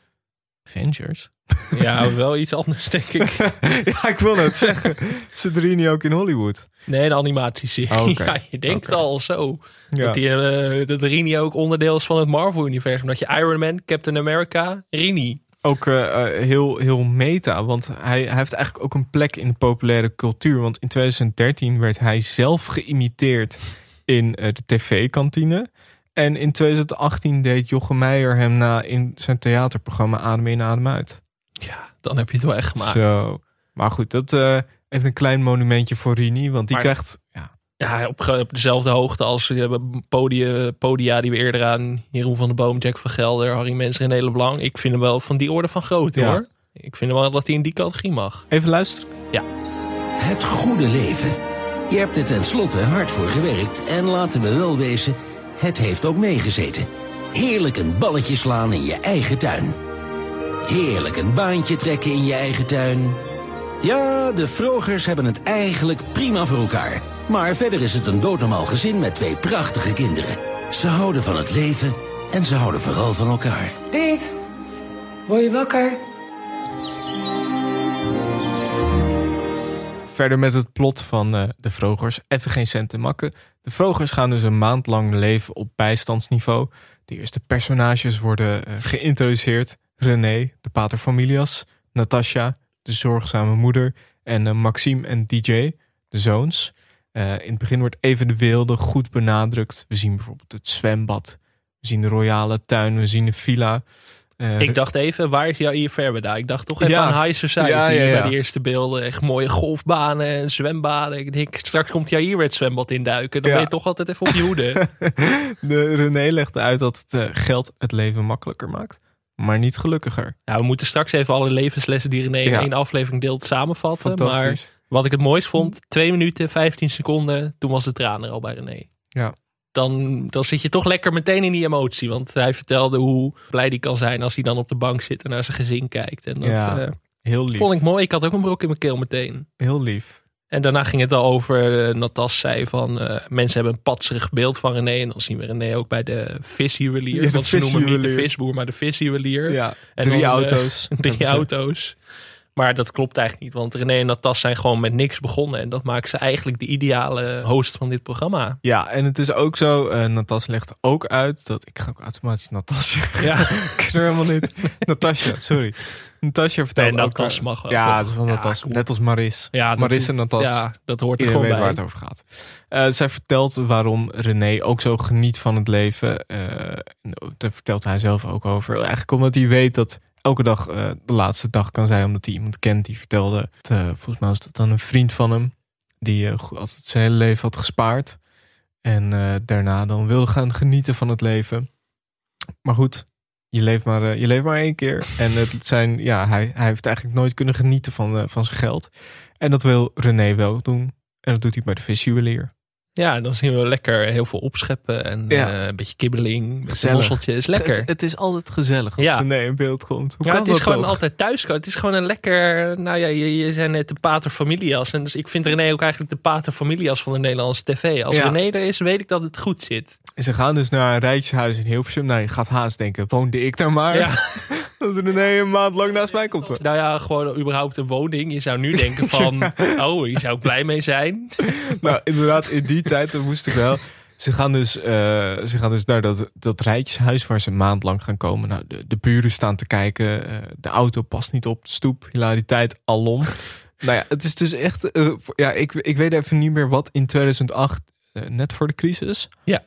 Avengers? Ja, wel iets anders, denk ik. ja, ik wil het zeggen. Zit er niet ook in Hollywood? Nee, de animatieserie. Oh, oké. Ja, je denkt al zo. Ja. Dat, die, eh, dat Rini ook onderdeel is van het Marvel-universum. Dat je Iron Man, Captain America, Rini. Ook eh, eh, heel, heel meta, want hij, hij heeft eigenlijk ook een plek in de populaire cultuur. Want in 2013 werd hij zelf geïmiteerd in eh, de tv-kantine. En in 2018 deed Jochem Meijer hem na in zijn theaterprogramma Adem in, Adem uit. Ja, dan heb je het wel echt gemaakt. Zo. Maar goed, dat, even een klein monumentje voor Rini. Want die Maar- krijgt... Ja, Ja, op, dezelfde hoogte als uh, podia, podia die we eerder aan Jeroen van der Boom, Jack van Gelder, Harry Mens, René Leblanc. Ik vind hem wel van die orde van grootte Ja. hoor. Ik vind wel dat hij in die categorie mag. even luisteren. Het goede leven. Je hebt er tenslotte hard voor gewerkt en laten we wel wezen, het heeft ook meegezeten. Heerlijk een balletje slaan in je eigen tuin. Heerlijk een baantje trekken in je eigen tuin. Ja, de Vrogers hebben het eigenlijk prima voor elkaar. Maar verder is het een doodnormaal gezin met twee prachtige kinderen. Ze houden van het leven en ze houden vooral van elkaar. Piet, word je wakker? Verder met het plot van eh, de Vrogers. Even geen cent te makken. De Vrogers gaan dus een maand lang leven op bijstandsniveau. De eerste personages worden eh, geïntroduceerd. René, de pater familias. Natasha, de zorgzame moeder. En eh, Maxime en DJ, de zoons. Eh, in het begin wordt even de weelde goed benadrukt. We zien bijvoorbeeld het zwembad. We zien de royale tuin. We zien de villa. Eh, Ik dacht even, waar is Jair Verbeda? Ik dacht toch even Ja. aan High Society Ja, ja, ja. bij de eerste beelden. Echt mooie golfbanen en zwembaden. Ik denk, straks komt Jair weer het zwembad induiken. Dan Ja. ben je toch altijd even op je hoede. de René legde uit dat het eh, geld het leven makkelijker maakt. Maar niet gelukkiger. nou, we moeten straks even alle levenslessen die René in Ja. één aflevering deelt samenvatten. Maar Fantastisch. Wat ik het mooist vond, twee minuten, 15 seconden, toen was de traan er al bij René. Ja. Dan, dan zit je toch lekker meteen in die emotie. Want hij vertelde hoe blij hij kan zijn als hij dan op de bank zit en naar zijn gezin kijkt. En dat Ja, eh, Heel lief. vond ik mooi. Ik had ook een brok in mijn keel meteen. Heel lief. En daarna ging het al over, uh, Natas zei van, eh, mensen hebben een patserig beeld van René. En dan zien we René ook bij de visjuwelier. Ja, want ze noemen hem niet de visboer, maar de visjuwelier. Ja, En drie dan, eh, auto's. Drie auto's. Maar dat klopt eigenlijk niet. Want René en Natas zijn gewoon met niks begonnen. En dat maakt ze eigenlijk de ideale host van dit programma. Ja, en het is ook zo, eh Natas legt ook uit dat... Ik ga ook automatisch Natas zeggen. Ja. ik haar helemaal niet. Natasja, sorry. Natasja vertelt Nee, ook... Natas eh, mag wel, Ja, het is Ja, Natas. Net als Maris. Ja, Maris en Natas. ja, dat hoort er Iedereen gewoon weet bij. waar het over gaat. Eh, zij vertelt waarom René ook zo geniet van het leven. En daar vertelt hij zelf ook over. Eigenlijk omdat hij weet dat elke dag eh, de laatste dag kan zijn. Omdat hij iemand kent die vertelde. Eh, volgens mij was dat dan een vriend van hem. Die go- altijd zijn hele leven had gespaard. En daarna dan wilde gaan genieten van het leven. Maar goed, je leeft maar, je leeft maar één keer. En het zijn, ja, hij, hij heeft eigenlijk nooit kunnen genieten van, van zijn geld. En dat wil René wel doen. En dat doet hij bij de visjuwelier. Ja, dan zien we lekker heel veel opscheppen. En Ja. eh, een beetje kibbeling. Gezellig. mosseltjes. Lekker. Het, het is altijd gezellig als Ja. René in beeld komt. Hoe ja, kan het is gewoon altijd thuiskomen. Het is gewoon een lekker... Nou ja, je, je zijn net de pater familias. En dus ik vind René ook eigenlijk de pater familias van de Nederlandse tv. Als Ja. René er is, weet ik dat het goed zit. En Ze gaan dus naar een rijtjeshuis in Hilversum. Nou, je gaat haast denken, woonde ik daar maar? Ja. dat René een maand lang naast mij komt. Nou ja, gewoon überhaupt een woning. Je zou nu denken van... Oh, hier zou ik blij mee zijn. nou, inderdaad, in die tijd dat moest ik wel. Ze gaan dus, eh, ze gaan dus naar dat, dat rijtjeshuis waar ze een maand lang gaan komen. Nou, de, de buren staan te kijken. eh, de auto past niet op de stoep. Hilariteit alom. nou ja, het is dus echt... eh, voor- ja, ik, ik weet even niet meer wat in 2008, eh, net voor de crisis. Ja.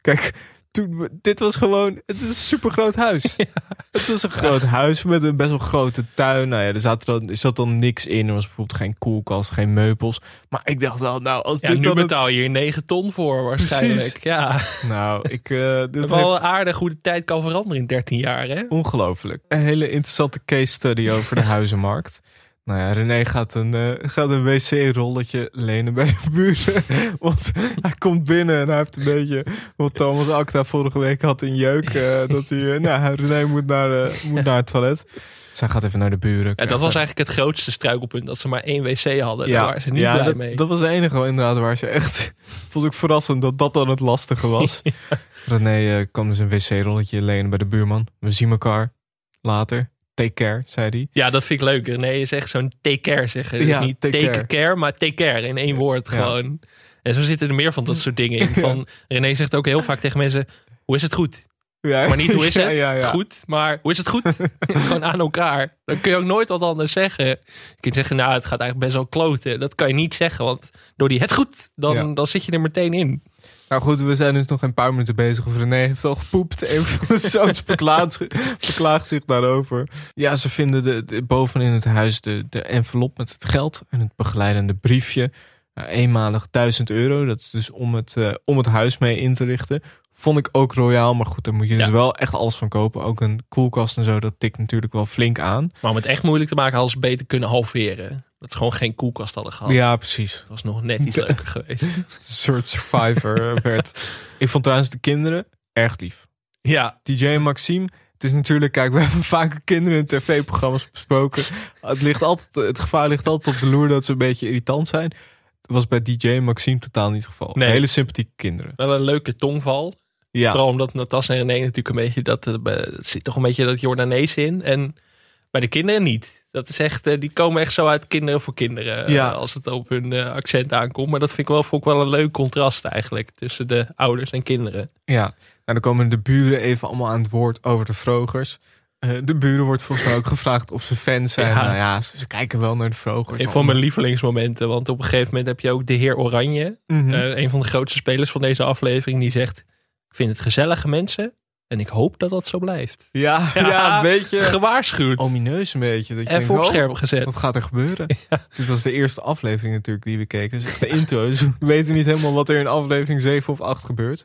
Kijk, toen, we- dit was gewoon... Het is een supergroot huis. Het was een groot huis met een best wel grote tuin. Nou ja, er zat dan, er zat dan niks in. Er was bijvoorbeeld geen koelkast, geen meubels. Maar ik dacht wel, nou, als Ja, dit nu het- betaal je hier 9 ton voor waarschijnlijk. Precies. Ja, Nou, ik... eh dit wel heeft aardig hoe de tijd kan veranderen in 13 jaar, hè? ongelooflijk. Een hele interessante case study over de huizenmarkt. Nou ja, René gaat een, eh, gaat een wc-rolletje lenen bij de buren. Want hij komt binnen en hij heeft een beetje... Wat Thomas Acta vorige week had in jeuk. eh, dat hij... eh, nou, René moet naar, moet naar het toilet. Dus hij gaat even naar de buren. Ja, krijgt dat was eigenlijk het grootste struikelpunt. Dat ze maar één wc hadden. Daar waren ze niet ja, blij dat, mee. dat was de enige inderdaad waar ze echt... Vond ik verrassend dat dat dan het lastige was. René kwam dus een wc-rolletje lenen bij de buurman. We zien elkaar later. Take care, zei hij. Ja, dat vind ik leuk. René is echt zo'n take care zeggen. Dus Ja, niet take take care. care. maar take care in één woord gewoon. En zo zitten er meer van dat soort dingen in. Van, René zegt ook heel vaak tegen mensen, hoe is het goed? Ja, Maar niet hoe is het ja, ja. goed, maar hoe is het goed? Gewoon aan elkaar. Dan kun je ook nooit wat anders zeggen. Je kunt zeggen, nou, het gaat eigenlijk best wel kloten. Dat kan je niet zeggen, want door die het goed, dan, dan zit je er meteen in. Nou goed, we zijn dus nog een paar minuten bezig. Of René heeft al gepoept. Een van de zoons beklaagt, beklaagt zich daarover. Ja, ze vinden de, de- bovenin het huis de, de envelop met het geld en het begeleidende briefje. Nou, eenmalig 1000 euro. Dat is dus om het, eh, om het huis mee in te richten. Vond ik ook royaal. Maar goed, daar moet je dus wel echt alles van kopen. Ook een koelkast en zo, dat tikt natuurlijk wel flink aan. Maar om het echt moeilijk te maken, hadden ze beter kunnen halveren. Dat ze gewoon geen koelkast hadden gehad. Ja, precies. Dat was nog net iets leuker geweest. Een soort survivor eh, werd. Ik vond trouwens de kinderen erg lief. Ja, DJ en Maxime. Het is natuurlijk, kijk, we hebben vaker kinderen in tv-programma's besproken. Het, ligt altijd, het gevaar ligt altijd op de loer dat ze een beetje irritant zijn. Dat was bij DJ en Maxime totaal niet het geval. Nee. Hele sympathieke kinderen. wel een leuke tongval. Ja, Vooral omdat Natas en René natuurlijk een beetje dat eh, er zit toch een beetje dat Jordanees in. En bij de kinderen niet. Dat is echt, eh, die komen echt zo uit kinderen voor kinderen. eh, Ja. Als het op hun eh, accent aankomt. Maar dat vind ik wel, vond ik wel een leuk contrast eigenlijk. Tussen de ouders en kinderen. ja. Nou, dan komen de buren even allemaal aan het woord over de Vrogers. De buren wordt volgens mij ook gevraagd of ze fans zijn. Ja. Nou ja, ze, ze kijken wel naar de Vrogers. Een van mijn lievelingsmomenten. Want op een gegeven moment heb je ook de heer Oranje. Mhm. een van de grootste spelers van deze aflevering. Die zegt, ik vind het gezellige mensen. En ik hoop dat dat zo blijft. ja, ja, een beetje Gewaarschuwd. omineus een beetje. Dat je Even denkt, op oh, scherp gezet. Wat gaat er gebeuren? Dit was de eerste aflevering natuurlijk die we keken. Dus de intro. Dus we weten niet helemaal wat er in aflevering 7 of 8 gebeurt.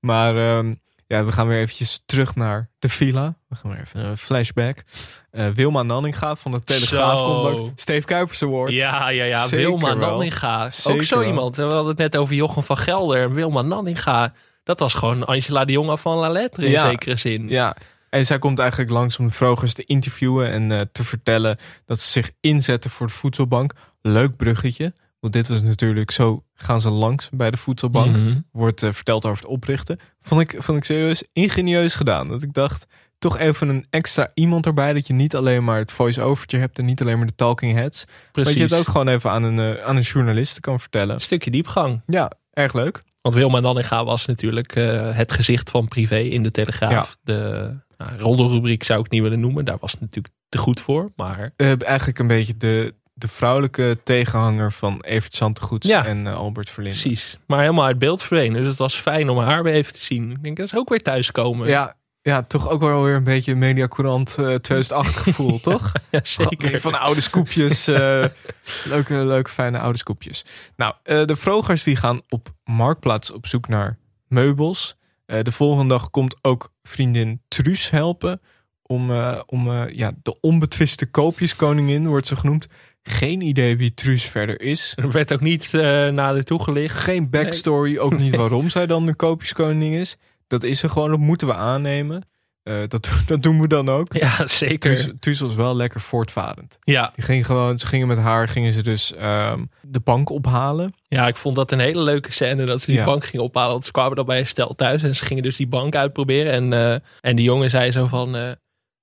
Maar ehm, ja, we gaan weer eventjes terug naar de villa. We gaan weer even een flashback. Eh, Wilma Nanninga van de Telegraaf komt. Steve Kuipers Award. Ja, ja, ja. Zeker Wilma wel. Nanninga. Zeker ook zo wel. iemand. We hadden het net over Jochem van Gelder en Wilma Nanninga. Dat was gewoon Angela de Jonge van La Lettre in Ja. zekere zin. Ja, en zij komt eigenlijk langs om de Vrogers te interviewen en eh, te vertellen dat ze zich inzetten voor de voedselbank. Leuk bruggetje, want dit was natuurlijk zo gaan ze langs bij de voedselbank. Mhm. Wordt eh, verteld over het oprichten. Vond ik, vond ik serieus ingenieus gedaan. Dat ik dacht, toch even een extra iemand erbij. Dat je niet alleen maar het voice-overtje hebt en niet alleen maar de talking heads. Maar Precies. dat je het ook gewoon even aan een, eh, aan een journalist kan vertellen. Een stukje diepgang. Ja, erg leuk. Want Wilma Nanninga was natuurlijk eh, het gezicht van privé in de Telegraaf. De nou, roddelrubriek zou ik niet willen noemen. Daar was het natuurlijk te goed voor. Maar eigenlijk een beetje de, de vrouwelijke tegenhanger van Evert Santegoeds Ja. en eh, Albert Verlinde. precies. Maar helemaal uit beeld verdwenen. Dus het was fijn om haar weer even te zien. Ik denk dat is ook weer thuiskomen. Ja, ja, toch ook wel weer een beetje Mediacourant eh 2008 gevoel, toch? Ja, Zeker. Van oude scoopjes. eh, leuke, leuke, fijne oude scoopjes. Nou, eh, de Vrogers die gaan op Marktplaats op zoek naar meubels. Eh, de volgende dag komt ook vriendin Truus helpen. Om, eh, om eh, ja, de onbetwiste koopjeskoningin, wordt ze genoemd. Geen idee wie Truus verder is. Er werd ook niet eh nader toegelicht. Geen backstory, ook niet waarom zij dan de koopjeskoningin is. Dat is ze gewoon, dat moeten we aannemen. Eh, dat, dat doen we dan ook. Ja, zeker. Truus was wel lekker voortvarend. Ja, Die ging gewoon, ze gingen met haar, gingen ze dus ehm, de bank ophalen. Ja, ik vond dat een hele leuke scène dat ze die Ja. bank gingen ophalen. Want ze kwamen dan bij een stel thuis en ze gingen dus die bank uitproberen. En, eh, en die jongen zei zo van, eh,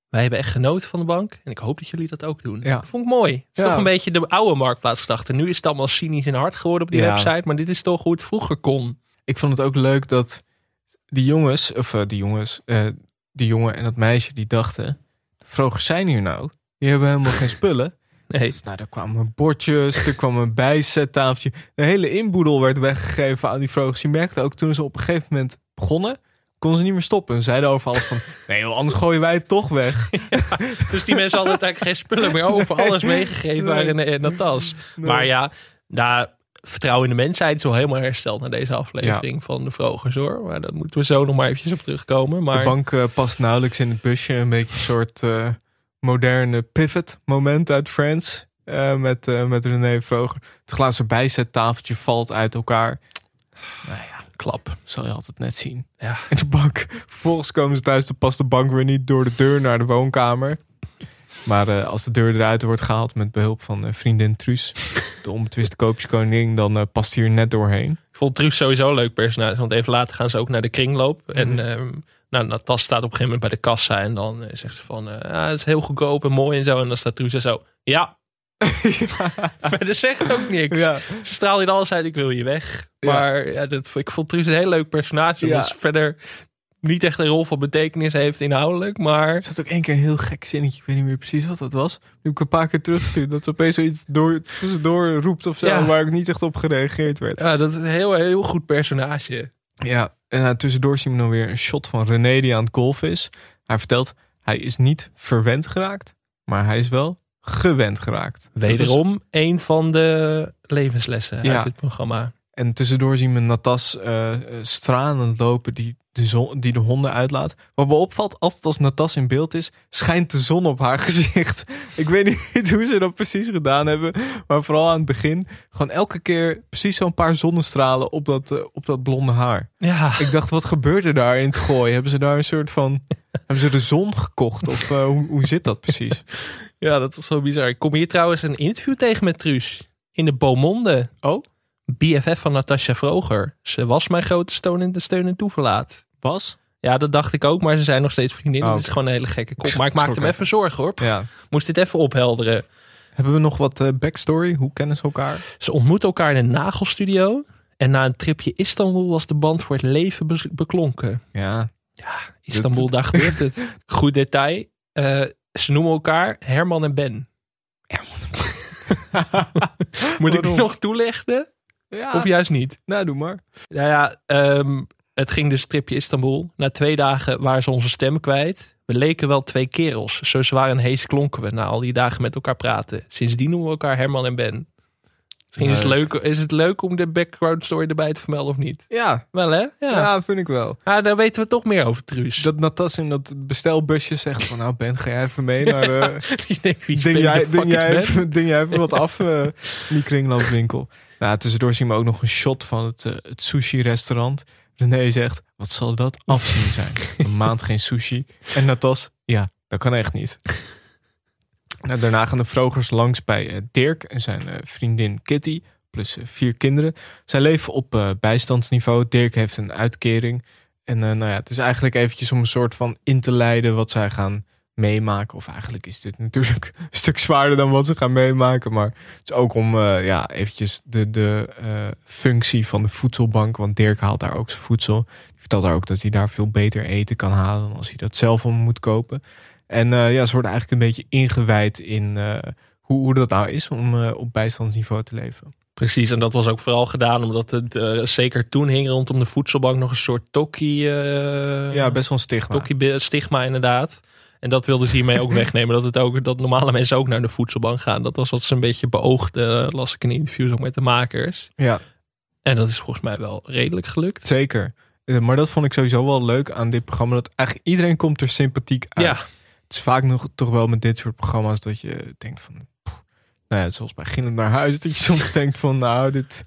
wij hebben echt genoten van de bank. En ik hoop dat jullie dat ook doen. Ja. Dat vond ik mooi. Het is Ja. toch een beetje de oude marktplaatsgedachte. Nu is het allemaal cynisch en hard geworden op die website. Maar dit is toch hoe het vroeger kon. Ik vond het ook leuk dat die jongens, of eh, die jongens, eh, die jongen en dat meisje, die dachten, de vrogers zijn hier nou. Die hebben helemaal geen spullen. Nee. Dus, nou, er kwamen bordjes, er kwam een bijzettafeltje. De hele inboedel werd weggegeven aan die vrogers. Je merkte ook toen ze op een gegeven moment begonnen, konden ze niet meer stoppen. Ze zeiden over alles van, nee joh, anders gooien wij het toch weg. Dus die mensen hadden eigenlijk geen spullen meer over. Alles meegegeven Nee. in, in dat tas. Nee. Maar ja, daar vertrouwen in de mensheid is wel helemaal hersteld na deze aflevering van de Vrogers hoor. Maar daar moeten we zo nog maar eventjes op terugkomen. Maar De bank eh, past nauwelijks in het busje. Een beetje een soort eh, moderne pivot moment uit Friends. eh, met, met René Vroger. Het glazen bijzettafeltje valt uit elkaar. Nou ja, klap. zal je altijd net zien. Ja. En de bank. Vervolgens komen ze thuis. Dan past de bank weer niet door de deur naar de woonkamer. Maar eh, als de deur eruit wordt gehaald met behulp van eh, vriendin Truus. De onbetwiste koopjeskoningin. Dan eh, past hij er net doorheen. Ik vond Truus sowieso een leuk personage. Want even later gaan ze ook naar de kringloop. Mhm. En ehm nou, Natas staat op een gegeven moment bij de kassa. En dan zegt ze van, ah, het is heel goedkoop en mooi en zo. En dan staat Truus er zo, ja. Verder zegt ook niks. Ja. Ze straalde in alles uit, ik wil je weg. Maar ja, dat, ik vond Truus een heel leuk personage. Ze verder niet echt een rol van betekenis heeft inhoudelijk. Maar Er zat ook één keer een heel gek zinnetje. Ik weet niet meer precies wat dat was. Nu heb ik een paar keer teruggestuurd. Dat ze opeens zoiets door, tussendoor roept of zo. Ja. Waar ik niet echt op gereageerd werd. ja, dat is een heel, heel goed personage. Ja, en uh, tussendoor zien we dan weer een shot van René die aan het golfen is. Hij vertelt, hij is niet verwend geraakt. Maar hij is wel gewend geraakt. Is- Wederom een van de levenslessen Ja. uit dit programma. En tussendoor zien we Natas stralend lopen die de, zon, die de honden uitlaat. Wat me opvalt, altijd als Natas in beeld is, schijnt de zon op haar gezicht. Ik weet niet hoe ze dat precies gedaan hebben. Maar vooral aan het begin. Gewoon elke keer precies zo'n paar zonnestralen op dat, eh, op dat blonde haar. Ja, Ik dacht, wat gebeurt er daar in het gooi? Hebben ze daar een soort van... hebben ze de zon gekocht? Of eh, hoe, hoe zit dat precies? ja, dat was zo bizar. Ik kom hier trouwens een interview tegen met Truus. In de Beaumonde. Oh, BFF van Natasja Vroger. Ze was mijn grote steun en, steun en toeverlaat. Was? Ja, dat dacht ik ook, maar ze zijn nog steeds vriendinnen. Oh, Het is gewoon een hele gekke kop. Maar ik maakte me even. zorgen hoor. Ja. Moest dit even ophelderen. Hebben we nog wat eh, backstory? Hoe kennen ze elkaar? Ze ontmoetten elkaar in een nagelstudio. En na een tripje Istanbul was de band voor het leven be- beklonken. Ja, Istanbul, daar gebeurt het. Goed detail. Eh, ze noemen elkaar Herman en Ben. Moet ik Waarom? nog toelichten? ja. Of juist niet? nou doe maar. Nou ja, ehm, het ging dus tripje Istanbul. Na twee dagen waren ze onze stem kwijt. We leken wel twee kerels. Zo zwaar en hees klonken we na al die dagen met elkaar praten. Sindsdien noemen we elkaar Herman en Ben. Misschien is het, leuk, is het leuk om de background story erbij te vermelden of niet? Ja, Wel hè? Ja. ja. vind ik wel. Ah, daar weten we toch meer over, Truus. Dat Natas in dat bestelbusje zegt van... Nou Ben, ga jij even mee naar... eh Die denkt, wie ding, speelt jij, de ding, jij Ben? even, ding jij even wat af eh, in die kringloopwinkel. Nou, tussendoor zien we ook nog een shot van het, eh, het sushi-restaurant. René zegt, wat zal dat afzien zijn? Een maand geen sushi. En Natas, ja, dat kan echt niet. Nou, daarna gaan de vrogers langs bij eh, Dirk en zijn eh, vriendin Kitty. Plus eh, vier kinderen. Zij leven op bijstandsniveau. Dirk heeft een uitkering. En nou ja, het is eigenlijk eventjes om een soort van in te leiden wat zij gaan meemaken. Of eigenlijk is dit natuurlijk een stuk zwaarder dan wat ze gaan meemaken. Maar het is ook om eh, ja, eventjes de, de eh, functie van de voedselbank. Want Dirk haalt daar ook zijn voedsel. Die vertelt daar ook dat hij daar veel beter eten kan halen dan als hij dat zelf om moet kopen. En eh, ja, ze worden eigenlijk een beetje ingewijd in hoe, hoe dat nou is om op bijstandsniveau te leven. Precies, en dat was ook vooral gedaan omdat het zeker toen hing rondom de voedselbank nog een soort tokkie, ja, best wel een stigma. tokkie stigma inderdaad. En dat wilden ze hiermee ook wegnemen. Dat, het ook, dat normale mensen ook naar de voedselbank gaan. Dat was wat ze een beetje beoogden, las ik in interviews ook met de makers. Ja, En dat is volgens mij wel redelijk gelukt. zeker. Eh, Maar dat vond ik sowieso wel leuk aan dit programma. Dat eigenlijk iedereen komt er sympathiek uit. Ja, Het is vaak nog toch wel met dit soort programma's dat je denkt van... nou ja, zoals bij Gillend naar huis. Dat je soms denkt van nou, dit...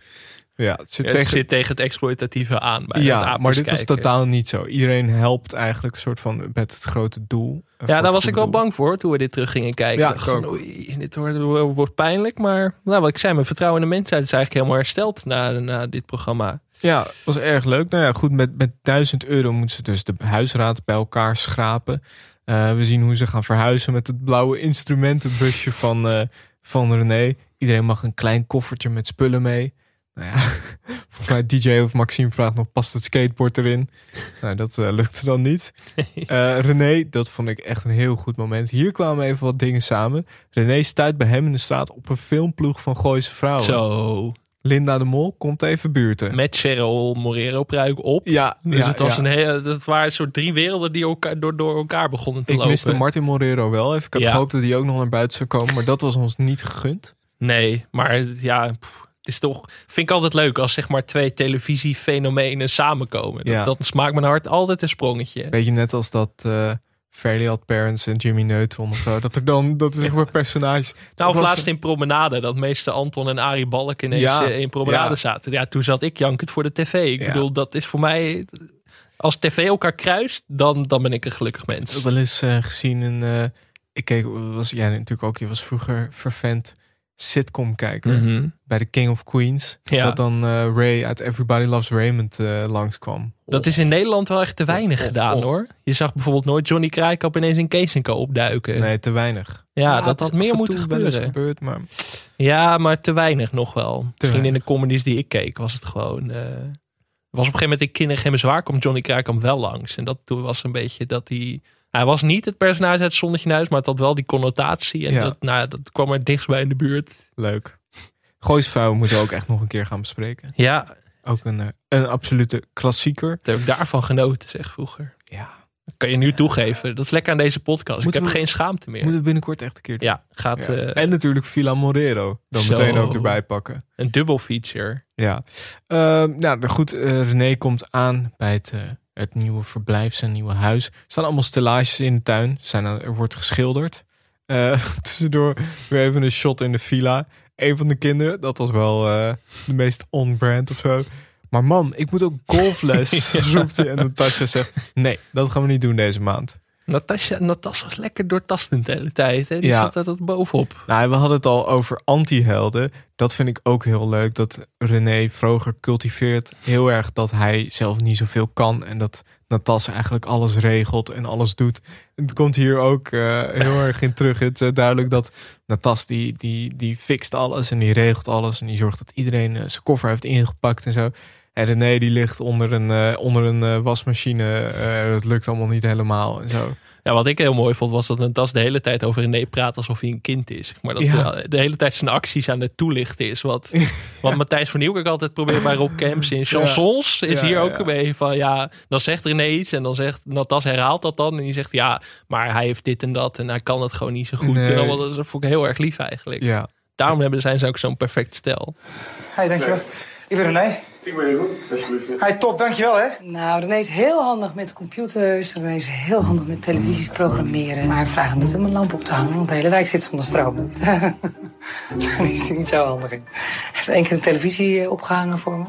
Ja, het zit het tegen... zit tegen het exploitatieve aan. Bij ja, maar dit is totaal niet zo. Iedereen helpt eigenlijk een soort van met het grote doel. Ja, daar was ik wel bang voor toen we dit terug gingen kijken. Ja, ook. oei, dit wordt, wordt pijnlijk. Maar nou, wat ik zei, mijn vertrouwen in de mensheid is eigenlijk helemaal hersteld na, na dit programma. Ja, was erg leuk. Nou ja, goed, met, met 1000 euro moeten ze dus de huisraad bij elkaar schrapen. Eh, we zien hoe ze gaan verhuizen met het blauwe instrumentenbusje van, eh, van René. Iedereen mag een klein koffertje met spullen mee. Nou ja, volgens mij DJ of Maxime vraagt nog, past het skateboard erin? Nou, dat eh, lukte dan niet. Eh, René, dat vond ik echt een heel goed moment. Hier kwamen even wat dingen samen. René stuit bij hem in de straat op een filmploeg van Gooise vrouwen. Zo, Linda de Mol komt even buurten. met Cheryl Morero pruik op. Ja, Dus ja, het, was ja. een hele, het waren een soort drie werelden die elkaar, door, door elkaar begonnen te Ik lopen. miste Martin Morero wel even. Ik had Ja. gehoopt dat hij ook nog naar buiten zou komen. Maar dat was ons niet gegund. Nee, maar ja, pff, het is toch... Vind ik altijd leuk als zeg maar twee televisiefenomenen samenkomen. Dat, Ja. dat smaakt mijn hart altijd een sprongetje. Beetje net als dat eh Fairly Odd Parents en Jimmy Neutron of zo. Dat er dan, dat er zeg maar personages... Nou, of laatst in Promenade, dat meester Anton en Arie Balk ineens Ja, eh, in Promenade ja. zaten. Ja, toen zat ik jankend voor de tv. Ik bedoel, dat is voor mij... Als tv elkaar kruist, dan, dan ben ik een gelukkig Ik heb mens. wel eens eh, gezien eh, ik keek, was jij natuurlijk ook, je was vroeger vervent sitcom kijker. Mhm. Bij de King of Queens. Ja. Dat dan eh, Ray uit Everybody Loves Raymond eh, langskwam. Dat is in Nederland wel echt te weinig gedaan hoor. Je zag bijvoorbeeld nooit Johnny Krijkamp ineens in Kees Co opduiken. Nee, te weinig. ja, dat had meer en moeten gebeuren. gebeurd, maar Ja, maar te weinig nog wel. Misschien in de comedies die ik keek was het gewoon... eh, was op een gegeven moment in Kindergem Zwaar komt Johnny Kruikamp wel langs. En dat toen was een beetje dat hij... Hij was niet het personage uit het Zonnetje Huis, maar het had wel die connotatie. En Ja. dat, nou, dat kwam er dichtstbij in de buurt. Leuk. Gooisvrouwen moeten we ook echt nog een keer gaan bespreken. Ja, Ook een, eh, een absolute klassieker. dat heb ik daarvan genoten, zeg vroeger. Ja. Dat kan je nu toegeven. Dat is lekker aan deze podcast. Moeten ik heb we- geen schaamte meer. Moeten we binnenkort echt een keer doen. Ja, gaat Ja. eh, en natuurlijk Villa Morero. Dan Zo. meteen ook erbij pakken. een dubbel feature. Ja. Ehm, nou, goed. eh, René komt aan bij het, het nieuwe verblijf, zijn nieuwe huis. Er staan allemaal stellages in de tuin. Zijn er, er wordt geschilderd. Eh, tussendoor weer even een shot in de villa. Een van de kinderen, dat was wel eh, de meest on-brand of zo. Maar mam, ik moet ook golfles, roept hij. En Natasja zegt, nee, dat gaan we niet doen deze maand. Natasja, Natas was lekker doortastend de hele tijd. Hè? Die Ja. zat tot bovenop. Nou, we hadden het al over anti-helden. Dat vind ik ook heel leuk. Dat René Vroger cultiveert heel erg dat hij zelf niet zoveel kan. En dat Natas eigenlijk alles regelt en alles doet. Het komt hier ook eh, heel erg in terug. Het is eh, duidelijk dat Natas die, die, die fixt alles en die regelt alles. En die zorgt dat iedereen eh, zijn koffer heeft ingepakt en zo. En René die ligt onder een, eh, onder een eh, wasmachine. Eh, dat lukt allemaal niet helemaal en zo. Ja, wat ik heel mooi vond, was dat Natas de hele tijd over René praat alsof hij een kind is. Maar dat Ja. hij de hele tijd zijn acties aan het toelichten is. Wat, wat Matthijs van Nieuwkerk altijd probeert bij Rob Camps in chansons. Is Ja, hier ja, ook ja. een beetje van, ja, dan zegt René iets. En dan zegt Natas herhaalt dat dan. En die zegt, ja, maar hij heeft dit en dat. En hij kan het gewoon niet zo goed. Nee. En dat vond ik heel erg lief eigenlijk. Ja. Daarom hebben, zijn ze ook zo'n perfect stel. Hey, dankjewel. Ik ben René. Ik ben Jeroen, alsjeblieft. Hey, top, dankjewel hè. Nou, René is heel handig met computers. René is heel handig met televisies programmeren. Maar vraag hem niet om een lamp op te hangen, want de hele wijk zit zonder stroom. Daar is hij niet zo handig in. Hij heeft één keer de televisie eh, opgehangen voor me.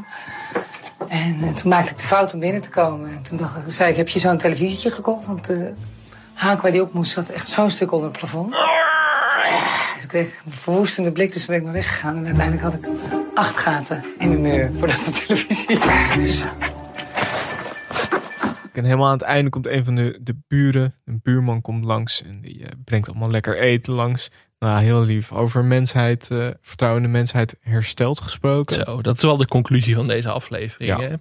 En eh, toen maakte ik de fout om binnen te komen. En toen dacht ik, zei ik, heb je zo'n televisietje gekocht? Want de haak waar die op moest zat echt zo'n stuk onder het plafond. Dus ik kreeg een verwoestende blik, dus toen ben ik maar weggegaan. En uiteindelijk had ik acht gaten in mijn muur voordat de televisie... En helemaal aan het einde komt een van de, de buren. Een buurman komt langs en die eh, brengt allemaal lekker eten langs. Nou, heel lief. Over mensheid, eh, vertrouwen in de mensheid hersteld gesproken. Zo, dat is wel de conclusie van deze aflevering. Ja. Hè?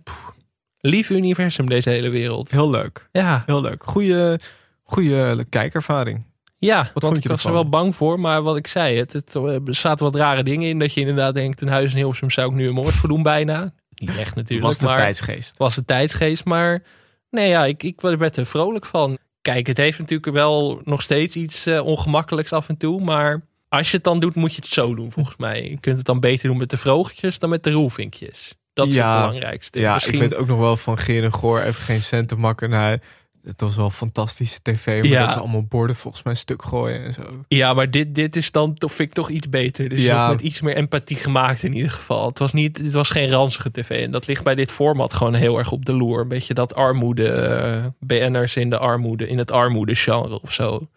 Lief universum, deze hele wereld. Heel leuk. Ja, Heel leuk. Goeie, goeie kijkervaring. Ja Wat want ik je was er ervan? wel bang voor. Maar wat ik zei, het, het, er zaten wat rare dingen in. Dat je inderdaad denkt, een huis in Hilversum zou ik nu een moord voor doen bijna. Niet echt natuurlijk, was de maar tijdsgeest. was de tijdsgeest. Maar nee, ja, ik, ik werd er vrolijk van. Kijk, het heeft natuurlijk wel nog steeds iets eh, ongemakkelijks af en toe. Maar als je het dan doet, moet je het zo doen volgens mij. Je kunt het dan beter doen met de vrogetjes dan met de roelvinkjes. Dat is Ja, het belangrijkste. Ja, Misschien ik weet ook nog wel van Geer en Goor even geen cent te makken. Nou, het was wel fantastische tv. Maar Ja. dat ze allemaal borden volgens mij stuk gooien en zo. Ja, maar dit, dit is dan toch, vind ik toch iets beter. Dus Ja. met iets meer empathie gemaakt in ieder geval. Het was, niet, het was geen ranzige tv. En dat ligt bij dit format gewoon heel erg op de loer. Een beetje dat armoede, eh, BN'ers in de armoede, in het armoede-genre of zo.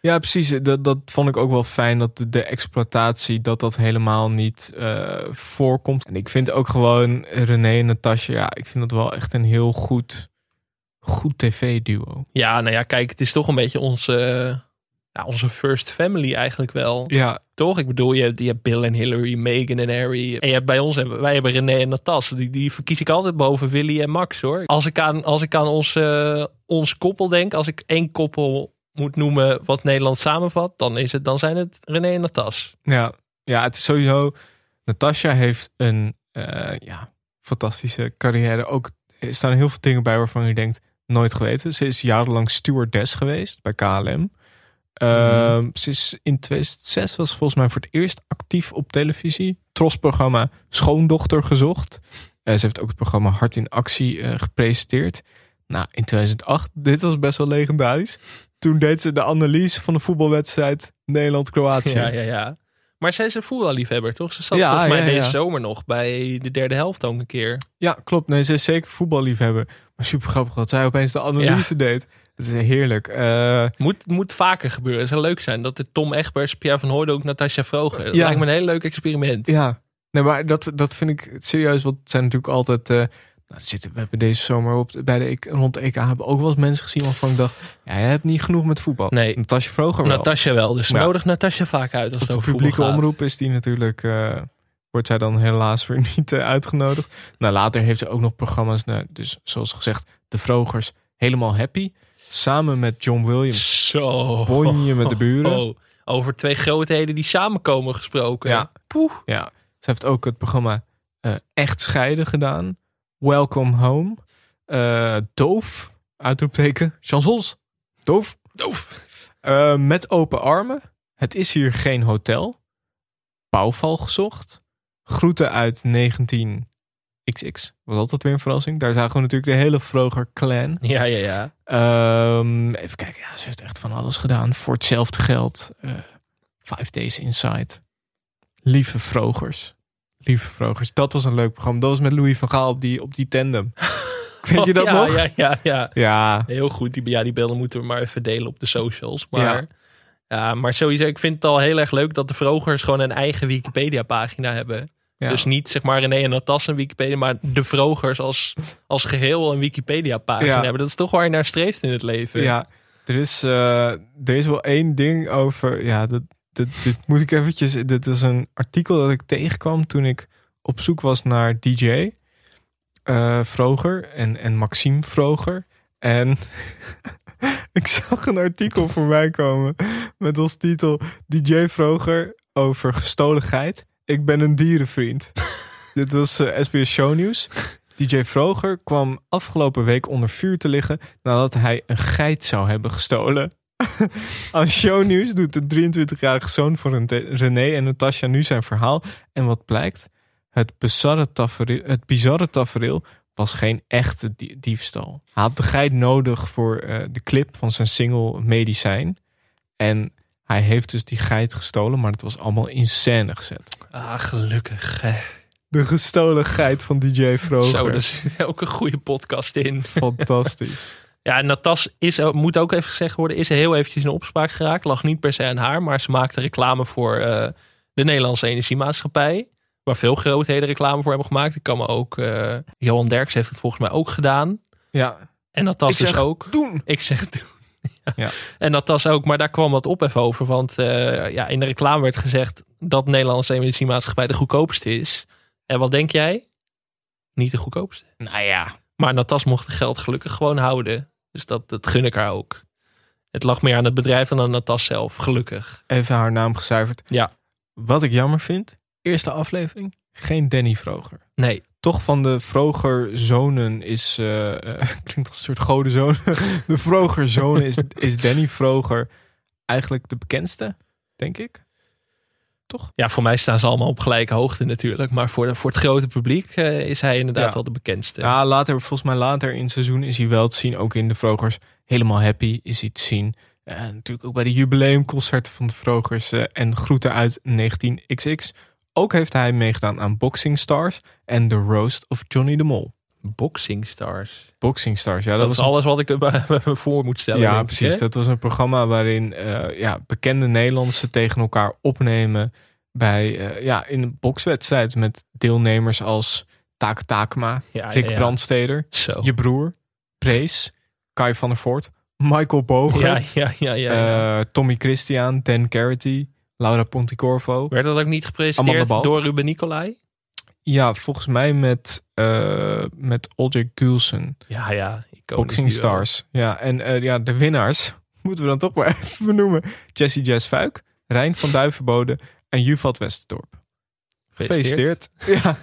Ja, precies. Dat, dat vond ik ook wel fijn dat de, de exploitatie dat dat helemaal niet eh, voorkomt. En ik vind ook gewoon René en Natasja, ja, ik vind dat wel echt een heel goed, goed tv-duo. Ja, nou ja, kijk, het is toch een beetje onze, ja, onze first family eigenlijk wel. Ja, Toch? Ik bedoel, je hebt, je hebt Bill en Hillary, Meghan en Harry. En je hebt bij ons, hebben- wij hebben René en Natas. Die, die verkies ik altijd boven Willy en Max hoor. Als ik aan, als ik aan ons, eh, ons koppel denk, als ik één koppel moet noemen wat Nederland samenvat, dan, is het, dan zijn het René en Natas. ja, ja, het is sowieso. Natasja heeft een eh, ja, fantastische carrière. Ook er staan heel veel dingen bij waarvan je denkt nooit geweten. Ze is jarenlang stewardess geweest bij KLM. Ehm, Ze is in 2006 was volgens mij voor het eerst actief op televisie. Tros-programma Schoondochter gezocht. Eh, ze heeft ook het programma Hart in Actie eh, gepresenteerd. Nou, in 2008, dit was best wel legendarisch. Toen deed ze de analyse van de voetbalwedstrijd Nederland-Kroatië. Ja, ja, ja. Maar zij is een voetballiefhebber, toch? Ze zat Ja, volgens mij ja, ja. deze zomer nog bij de derde helft ook een keer. Ja, klopt. Nee, ze is zeker voetballiefhebber. Maar super grappig dat zij opeens de analyse deed. Het is heerlijk. Eh, Moet, moet vaker gebeuren. Het zou leuk zijn dat de Tom Egbers, Pierre van Hooydonk, Natasja Vroger. Dat Ja. lijkt me een heel leuk experiment. ja, nee, maar dat, dat vind ik serieus. Want het zijn natuurlijk altijd... eh, nou, zitten, we hebben deze zomer op, bij de, EK rond de EK hebben ook wel eens mensen gezien waarvan ik dacht... Ja, jij hebt niet genoeg met voetbal. Nee. Natasja Vroger wel. Natasja wel. Dus Ja. nodig Natasja vaak uit als het over voetbal publieke omroep is die natuurlijk eh, wordt zij dan helaas weer niet eh, uitgenodigd. Nou, later heeft ze ook nog programma's, nou, dus zoals gezegd, De Vrogers, helemaal happy. Samen met John Williams, Zo. Bonje met de buren. Oh, over twee grootheden die samenkomen gesproken. Ja. Poeh. Ja, ze heeft ook het programma eh, Echt Scheiden gedaan. Welcome Home. Eh, doof, uitroepteken. Chansons. Doof. Doof. Met open armen. Het is hier geen hotel. Bouwval gezocht. Groeten uit 19XX. Was altijd weer een verrassing. Daar zagen we natuurlijk de hele Vroger clan. Ja, ja, ja. Ehm, even kijken. Ja, ze heeft echt van alles gedaan. Voor hetzelfde geld. Eh, Five Days Inside. Lieve Vrogers. Lieve Vrogers. Dat was een leuk programma. Dat was met Louis van Gaal op die, op die tandem. Weet je dat ja, nog? Ja, ja, ja. Ja. Heel goed. Die, ja, die beelden moeten we maar even delen op de socials. Maar, Ja. Ja. maar sowieso, ik vind het al heel erg leuk dat de Vrogers gewoon een eigen Wikipedia-pagina hebben. Ja. Dus niet zeg maar René en Natas een Wikipedia, maar de Vrogers als, als geheel een Wikipedia-pagina Ja. hebben. Dat is toch waar je naar streeft in het leven. Ja, er is, eh, er is wel één ding over. Ja, dat, dat, dit moet ik eventjes. Dit is een artikel dat ik tegenkwam toen ik op zoek was naar DJ eh Vroger en, en Maxime Vroger. En ik zag een artikel voorbij komen met als titel DJ Vroger over gestolen geit. Ik ben een dierenvriend. Dit was eh, SBS Show News. DJ Vroger kwam afgelopen week onder vuur te liggen nadat hij een geit zou hebben gestolen. Aan shownieuws doet de 23-jarige zoon van René en Natasja nu zijn verhaal. En wat blijkt? Het bizarre tafereel, het bizarre tafereel was geen echte die- diefstal. Hij had de geit nodig voor eh, de clip van zijn single Medicijn. En hij heeft dus die geit gestolen, maar het was allemaal in scène gezet. Ah, gelukkig. hè. De gestolen geit van DJ Vroger. Zo, daar zit ook een goede podcast in. Fantastisch. Ja, Natas is, moet ook even gezegd worden, is heel eventjes in opspraak geraakt. Lag niet per se aan haar, maar ze maakte reclame voor eh, de Nederlandse Energiemaatschappij. Waar veel grootheden reclame voor hebben gemaakt. Ik kan me ook, eh, Johan Derks heeft het volgens mij ook gedaan. Ja, En Ik dus ook. doen. Ik zeg doen. Ja. Ja. En Natas ook, maar daar kwam wat op even over. Want eh, ja, in de reclame werd gezegd dat de Nederlandse Energiemaatschappij de goedkoopste is. En wat denk jij? Niet de goedkoopste. Nou ja. Maar Natas mocht het geld gelukkig gewoon houden. Dus dat, dat gun ik haar ook. Het lag meer aan het bedrijf dan aan Natas zelf, gelukkig. Even haar naam gezuiverd. Ja. Wat ik jammer vind, eerste aflevering, geen Danny Vroger. Nee, Toch van de Vroger zonen is, eh, eh, klinkt als een soort godenzoon. De Vroger zonen is, is Danny Vroger eigenlijk de bekendste, denk ik. ja, voor mij staan ze allemaal op gelijke hoogte natuurlijk. Maar voor, de, voor het grote publiek eh, is hij inderdaad Ja. wel de bekendste. Ja, later, volgens mij later in het seizoen is hij wel te zien. Ook in de Vrogers. Helemaal happy is hij te zien. Eh, natuurlijk ook bij de jubileumconcerten van de Vrogers. en groeten uit 19XX. Ook heeft hij meegedaan aan Boxing Stars en The Roast of Johnny de Mol. Boxing Stars. Boxing Stars, ja. Dat, Dat, is een- alles wat ik me voor moet stellen. Ja, ik, precies. Dat was een programma waarin eh, ja, bekende Nederlandse tegen elkaar opnemen. Bij, eh, ja, in een bokswedstrijd met deelnemers als Take Takema, Ja, Rick ja, ja. Brandsteder, Zo. je broer, Prees, Kai van der Voort, Michael Bogert, ja, ja, ja. ja. eh, Tommy Christian, Dan Carity, Laura Ponticorvo. Werd dat ook niet gepresenteerd door Ruben Nicolai? Ja, volgens mij met, eh met Olje Gulsen. Ja, ja. Boxing. Stars. Ja, en eh, ja, de winnaars moeten we dan toch maar even benoemen. Jessie Jess Fuik, Rijn van Duivenbode en Juvat Westerdorp. Gefeliciteerd. Ja.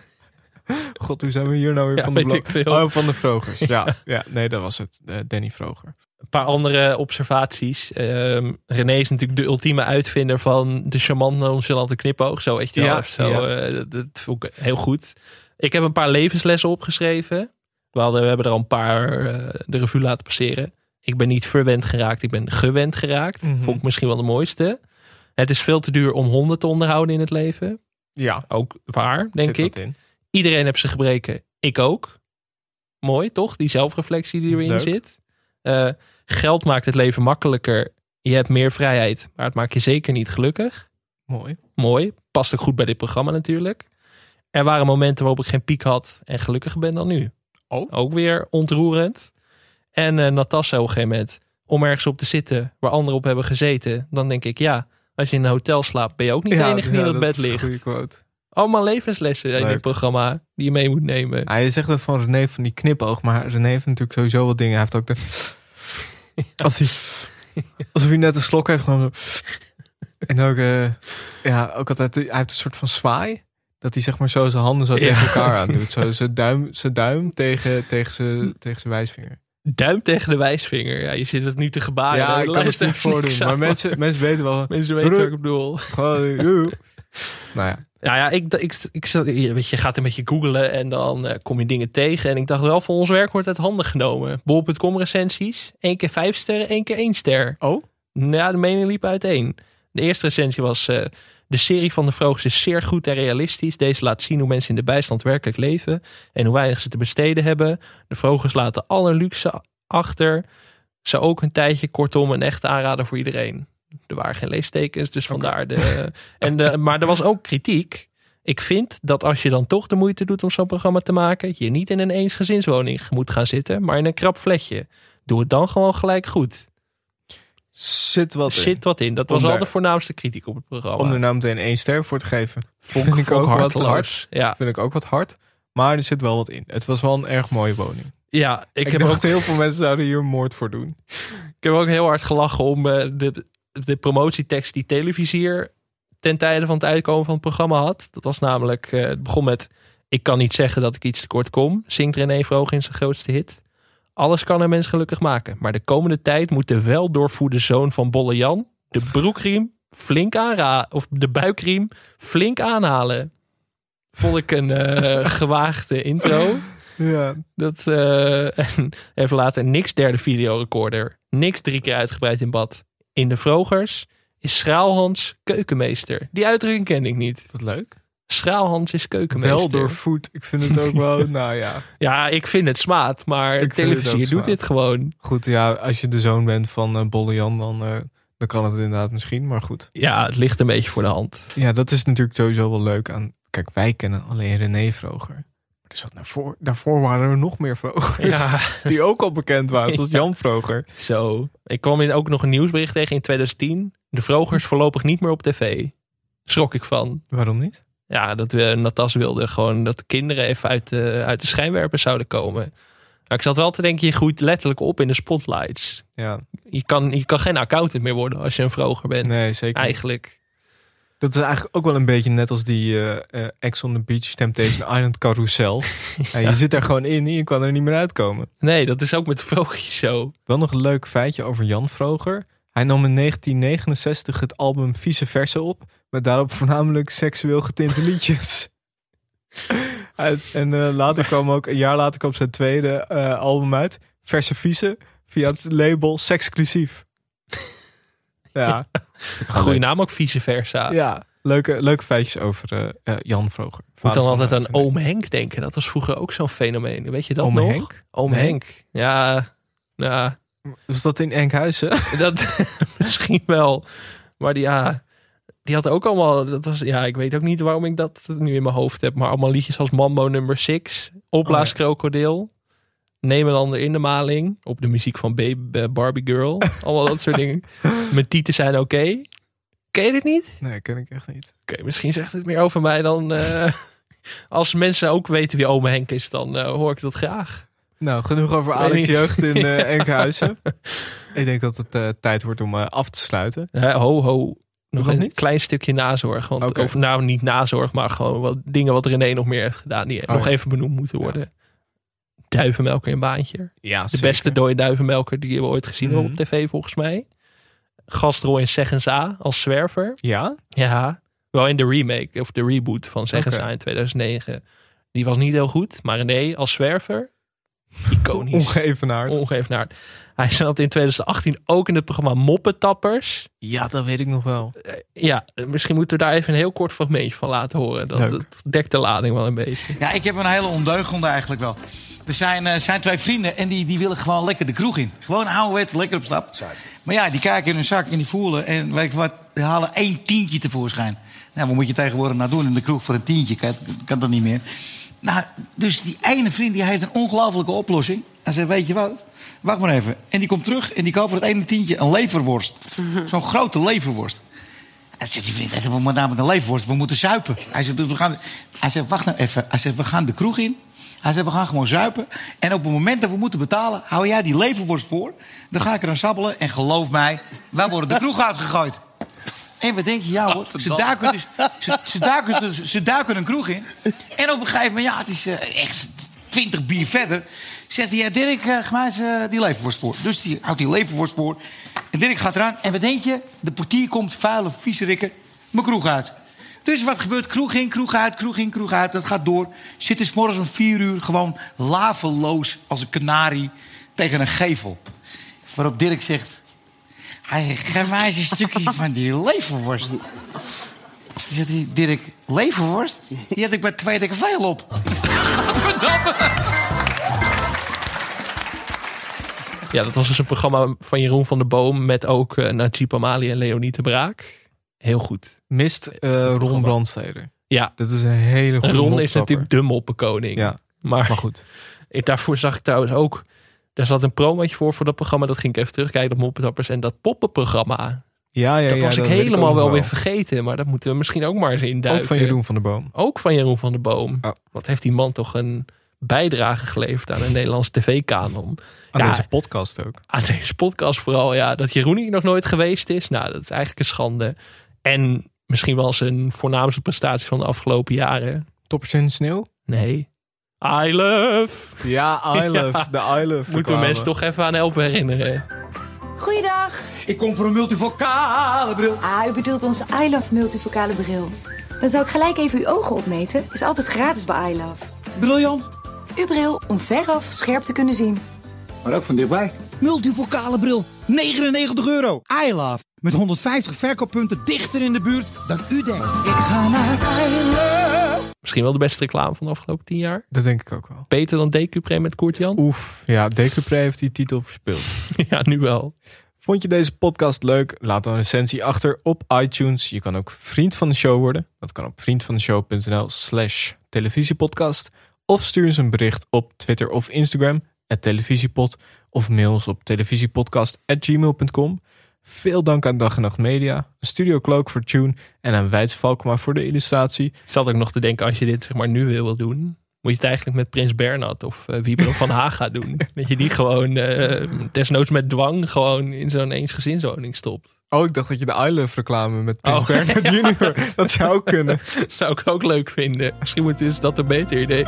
God, hoe zijn we hier nou weer Ja, van de blok? Oh, van de Vrogers. Ja, ja, nee, dat was het. Eh, Danny Vroger. Paar andere observaties. Ehm, René is natuurlijk de ultieme uitvinder van de charmant nonchalante knipoog. Zo weet je wel. Ja, zo, ja. eh, dat, dat vond ik heel goed. Ik heb een paar levenslessen opgeschreven. We, hadden, we hebben er al een paar eh, de revue laten passeren. Ik ben niet verwend geraakt, ik ben gewend geraakt. Mhm. Vond ik misschien wel de mooiste. Het is veel te duur om honden te onderhouden in het leven. Ja, Ook waar, denk zit ik. Iedereen heeft zijn gebreken. Ik ook. Mooi, toch? Die zelfreflectie die erin Leuk. zit. Eh, geld maakt het leven makkelijker. Je hebt meer vrijheid, maar het maakt je zeker niet gelukkig. Mooi. Mooi. Past ook goed bij dit programma natuurlijk. Er waren momenten waarop ik geen piek had en gelukkiger ben dan nu. Oh. Ook weer ontroerend. En eh Natasja op een gegeven moment, om ergens op te zitten waar anderen op hebben gezeten, dan denk ik ja, als je in een hotel slaapt, ben je ook niet de enige die in het dat bed is een ligt. goede quote. Allemaal levenslessen in dit programma die je mee moet nemen. Hij zegt dat van René van die knipoog, maar René heeft natuurlijk sowieso wat dingen. Hij heeft ook de... Als hij, alsof hij net een slok heeft genomen. En ook, eh, ja, ook altijd, hij heeft een soort van zwaai. Dat hij zeg maar zo zijn handen zo Ja. tegen elkaar aan doet. Zo zijn duim, zijn duim tegen, tegen, zijn, tegen zijn wijsvinger. Duim tegen de wijsvinger. Ja, je zit het nu te gebaren. ja, ik kan het niet voordoen. Maar mensen, mensen weten wel. Mensen weten wat ik bedoel. Gewoon, nou ja, Ja, ja ik, ik, ik, weet, je gaat een beetje googlen en dan eh, kom je dingen tegen. En ik dacht wel, van ons werk wordt uit handen genomen. Bol.com recensies. één keer vijf sterren, één keer één ster. Oh? Ja, de mening liep uiteen. De eerste recensie was... eh, de serie van de Vrogers is zeer goed en realistisch. Deze laat zien hoe mensen in de bijstand werkelijk leven. En hoe weinig ze te besteden hebben. De Vrogers laten alle luxe achter. Ze ook een tijdje. Kortom, een echte aanrader voor iedereen. Er waren geen leestekens, dus vandaar de... en de maar er was ook kritiek. Ik vind dat als je dan toch de moeite doet om zo'n programma te maken... je niet in een eensgezinswoning moet gaan zitten, maar in een krap fletje. Doe het dan gewoon gelijk goed. zit wat in. Zit wat in. Dat was al de voornaamste kritiek op het programma. Om er nou meteen één ster voor te geven. Vond vind ik ook wat hard. Ja. Vind ik ook wat hard. Maar er zit wel wat in. Het was wel een erg mooie woning. Ja, ik, Ik, heb dacht ook, heel veel mensen zouden hier moord voor doen. ik heb ook heel hard gelachen om eh, de, de promotietekst die televisier ten tijde van het uitkomen van het programma had. Dat was namelijk, eh, het begon met... Ik kan niet zeggen dat ik iets tekort kom, zingt René Vroog in zijn grootste hit. Alles kan een mens gelukkig maken. Maar de komende tijd moet de wel doorvoede zoon van Bolle Jan de broekriem flink aanraden. Of de buikriem flink aanhalen. Vond ik een eh, gewaagde intro. Ja. Dat, eh, en even later niks derde videorecorder. Niks drie keer uitgebreid in bad. In de Vrogers is Schraalhans keukenmeester. Die uitdrukking ken ik niet. Wat leuk. Schraalhans is keukenmeester. Wel door voet. Ik vind het ook wel, nou ja. Ja, ik vind het smaad. Maar Ik televisie doet smaad. dit gewoon. Goed, ja, als je de zoon bent van eh Bolle Jan, dan, eh, dan kan het inderdaad misschien. Maar goed. Ja, het ligt een beetje voor de hand. Ja, dat is natuurlijk sowieso wel leuk aan... Kijk, wij kennen alleen René Vroger. Er zat daarvoor, daarvoor waren er nog meer Vrogers. Ja, Die ook al bekend waren, zoals Ja. Jan Vroger. zo. Ik kwam in ook nog een nieuwsbericht tegen in 2010. De Vrogers voorlopig niet meer op tv. Schrok ik van. Waarom niet? Ja, dat we Natas wilde gewoon dat de kinderen even uit de, uit de schijnwerpers zouden komen. Maar ik zat wel te denken, je groeit letterlijk op in de spotlights. Ja, Je kan, je kan geen accountant meer worden als je een vroger bent. nee, zeker. Eigenlijk. Dat is eigenlijk ook wel een beetje net als die eh, Ex on the Beach Temptation Island carousel. Ja, je zit daar gewoon in en je kan er niet meer uitkomen. Nee, dat is ook met vrogertjes zo. Wel nog een leuk feitje over Jan Vroger. Hij nam in 1969 het album Vice Versa op. Met daarop voornamelijk seksueel getinte liedjes. En eh, later kwam ook, een jaar later kwam zijn tweede album uit. Verse Vice. Via het label Sexclusief. Ja. Leuk. naam ook vice versa. Ja, leuke, leuke feitjes over eh, Jan Vroger. Ik moet dan altijd aan oom Henk denken. Dat was vroeger ook zo'n fenomeen. Weet je dat Oom nog? Henk? Oom Nee. Henk. Ja, ja Was dat in Enkhuizen? dat misschien wel. Maar die, ja, die had ook allemaal... Dat was, ja, ik weet ook niet waarom ik dat nu in mijn hoofd heb. Maar allemaal liedjes als Mambo nummer 6. Opblaas Krokodil. Neem een ander in de maling. Op de muziek van Baby, eh, Barbie Girl. allemaal dat soort dingen. Mijn tieten zijn oké. Ken je dit niet? Nee, ken ik echt niet. Oké, misschien zegt het meer over mij dan... eh, als mensen ook weten wie ome Henk is, dan eh, hoor ik dat graag. Nou, genoeg over Alex. Jeugd in eh Enkhuizen. ik denk dat het tijd wordt om af te sluiten. Ho, ho. Nog een niet? klein stukje nazorg. Want. Of nou, niet nazorg, maar gewoon wat dingen wat René nog meer heeft gedaan. Die nog Oh ja. even benoemd moeten worden. Duivenmelker in Baantje. Ja, De beste dode duivenmelker die we ooit gezien hebben Mhm. op tv, volgens mij. Gastrol in Zeggens A als zwerver. Ja? Ja, wel in de remake of de reboot van Zeggens Oké. A in 2009. Die was niet heel goed, maar René als zwerver, iconisch. Ongeëvenaard. Ongeëvenaard. Hij zat in 2018 ook in het programma Moppetappers. Ja, dat weet ik nog wel. Ja, misschien moeten we daar even een heel kort fragmentje van laten horen. Dat, Leuk. dat dekt de lading wel een beetje. Ja, ik heb een hele ondeugende eigenlijk wel. Er zijn, eh, zijn twee vrienden en die, die willen gewoon lekker de kroeg in. Gewoon ouderwets, lekker op stap. Maar ja, die kijken in hun zak en die voelen. En weet je wat, die halen één tientje tevoorschijn. Nou, wat moet je tegenwoordig nou doen in de kroeg voor een tientje? Kan, kan dat niet meer. Nou, dus die ene vriend die heeft een ongelofelijke oplossing. Hij zegt, weet je wat, wacht maar even. En die komt terug en die koopt voor het ene tientje een leverworst. Zo'n grote leverworst. En zegt die vriend, hij zegt, we moeten namelijk een levenworst, we moeten zuipen. Hij zegt, we gaan, hij zegt, wacht nou even. Hij zegt, we gaan de kroeg in. Hij zegt, we gaan gewoon zuipen. En op het moment dat we moeten betalen, hou jij die levenworst voor. Dan ga ik er aan sabbelen. En geloof mij, wij worden de kroeg uitgegooid. En we denken, ja hoor, ze duiken, dus, ze, ze, duiken dus, ze duiken een kroeg in. En op een gegeven moment, ja, het is eh, echt 20 bier verder. Zegt hij, ja, Dirk, uh, maar eens eh, die leverworst voor. Dus die houdt die leverworst voor. En Dirk gaat eraan. En wat denk je? De portier komt, vuile viezerikken, mijn kroeg uit. Dus wat gebeurt? Kroeg in, kroeg uit, kroeg in, kroeg uit. Dat gaat door. Zitten s morgens om vier uur gewoon laveloos als een kanarie tegen een gevel. Waarop Dirk zegt... Hij zegt, geef mij eens een stukje van die leverworst. Dan zegt hij, Dirk, leverworst? Die had ik bij twee dikke veel op. Ja, dat was dus een programma van Jeroen van der Boom met ook uh, Najib Amali en Leonie de Braak. Heel goed. Mist eh, Ron Brandsteder. Ja, Dat is een hele goede Ron is natuurlijk de moppenkoning. Ja, maar, maar goed. Ik, daarvoor zag ik trouwens ook... Daar zat een promootje voor voor dat programma. Dat ging ik even terugkijken op Moppetappers. En dat poppenprogramma. Ja, ja, dat ja, was ik helemaal wel weer vergeten. Maar dat moeten we misschien ook maar eens induiken. Ook van Jeroen van der Boom. Ook van Jeroen van der Boom. Wat heeft die man toch een bijdrage geleverd aan een Nederlandse tv-kanon. Aan Ja, deze podcast ook. aan deze podcast vooral. Ja, dat Jeroen hier nog nooit geweest is. Nou, dat is eigenlijk een schande. En misschien wel zijn voornaamste prestatie van de afgelopen jaren. Toppers in de sneeuw? Nee. I love. Ja, I love. De I love. Moeten we mensen toch even aan helpen herinneren. Goeiedag. Ik kom voor een multivocale bril. Ah, u bedoelt onze I Love multivocale bril. Dan zou ik gelijk even uw ogen opmeten. Is altijd gratis bij I Love. Briljant. Uw bril om veraf scherp te kunnen zien. Maar ook van dichtbij. Multivocale bril. 99 euro. I love. Met 150 verkooppunten dichter in de buurt dan u denkt. Ik ga naar I love. Misschien wel de beste reclame van de afgelopen tien jaar. Dat denk ik ook wel. Beter dan Decupre met Koert-Jan? Oef, ja, Decupre heeft die titel verspeeld. Ja, nu wel. Vond je deze podcast leuk? Laat dan een recensie achter op iTunes. Je kan ook vriend van de show worden. Dat kan op vriendvandeshow.nl slash televisiepodcast. Of stuur eens een bericht op Twitter of Instagram, televisiepod. Of mail ons op televisiepodcast.gmail.com. Veel dank aan Dag en Nacht Media, Studio Cloak voor Tune en aan Wijts Valkma voor de illustratie. Ik zat ook nog te denken, als je dit zeg maar nu weer wil doen, moet je het eigenlijk met Prins Bernhard of uh, Wiebel van Haga doen. Dat je die gewoon, eh, desnoods met dwang, gewoon in zo'n eensgezinswoning stopt. Oh, ik dacht dat je de I Love reclame met Prins Oh. Bernhard Jr. Dat zou ook kunnen. Zou ik ook leuk vinden. Misschien moet- is dat een beter idee.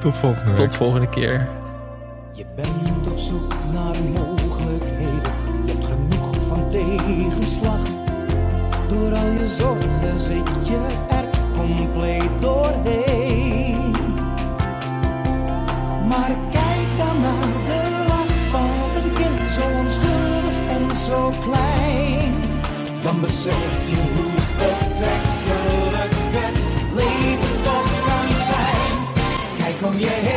Tot volgende week. Tot volgende keer. Je bent op zoek naar mogelijkheden. Je hebt genoeg van tegenslag. Door al je zorgen zit je er compleet doorheen. Maar kijk dan naar de lach van een kind, zo onschuldig en zo klein. Dan besef je hoe betrekkelijk het leven toch kan zijn. Kijk om je heen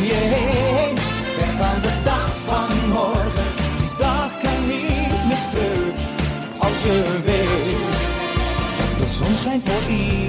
om je heen. Denk aan de dag van morgen, dag kan niet meer stuk als je weet. De zon schijnt voor iedereen.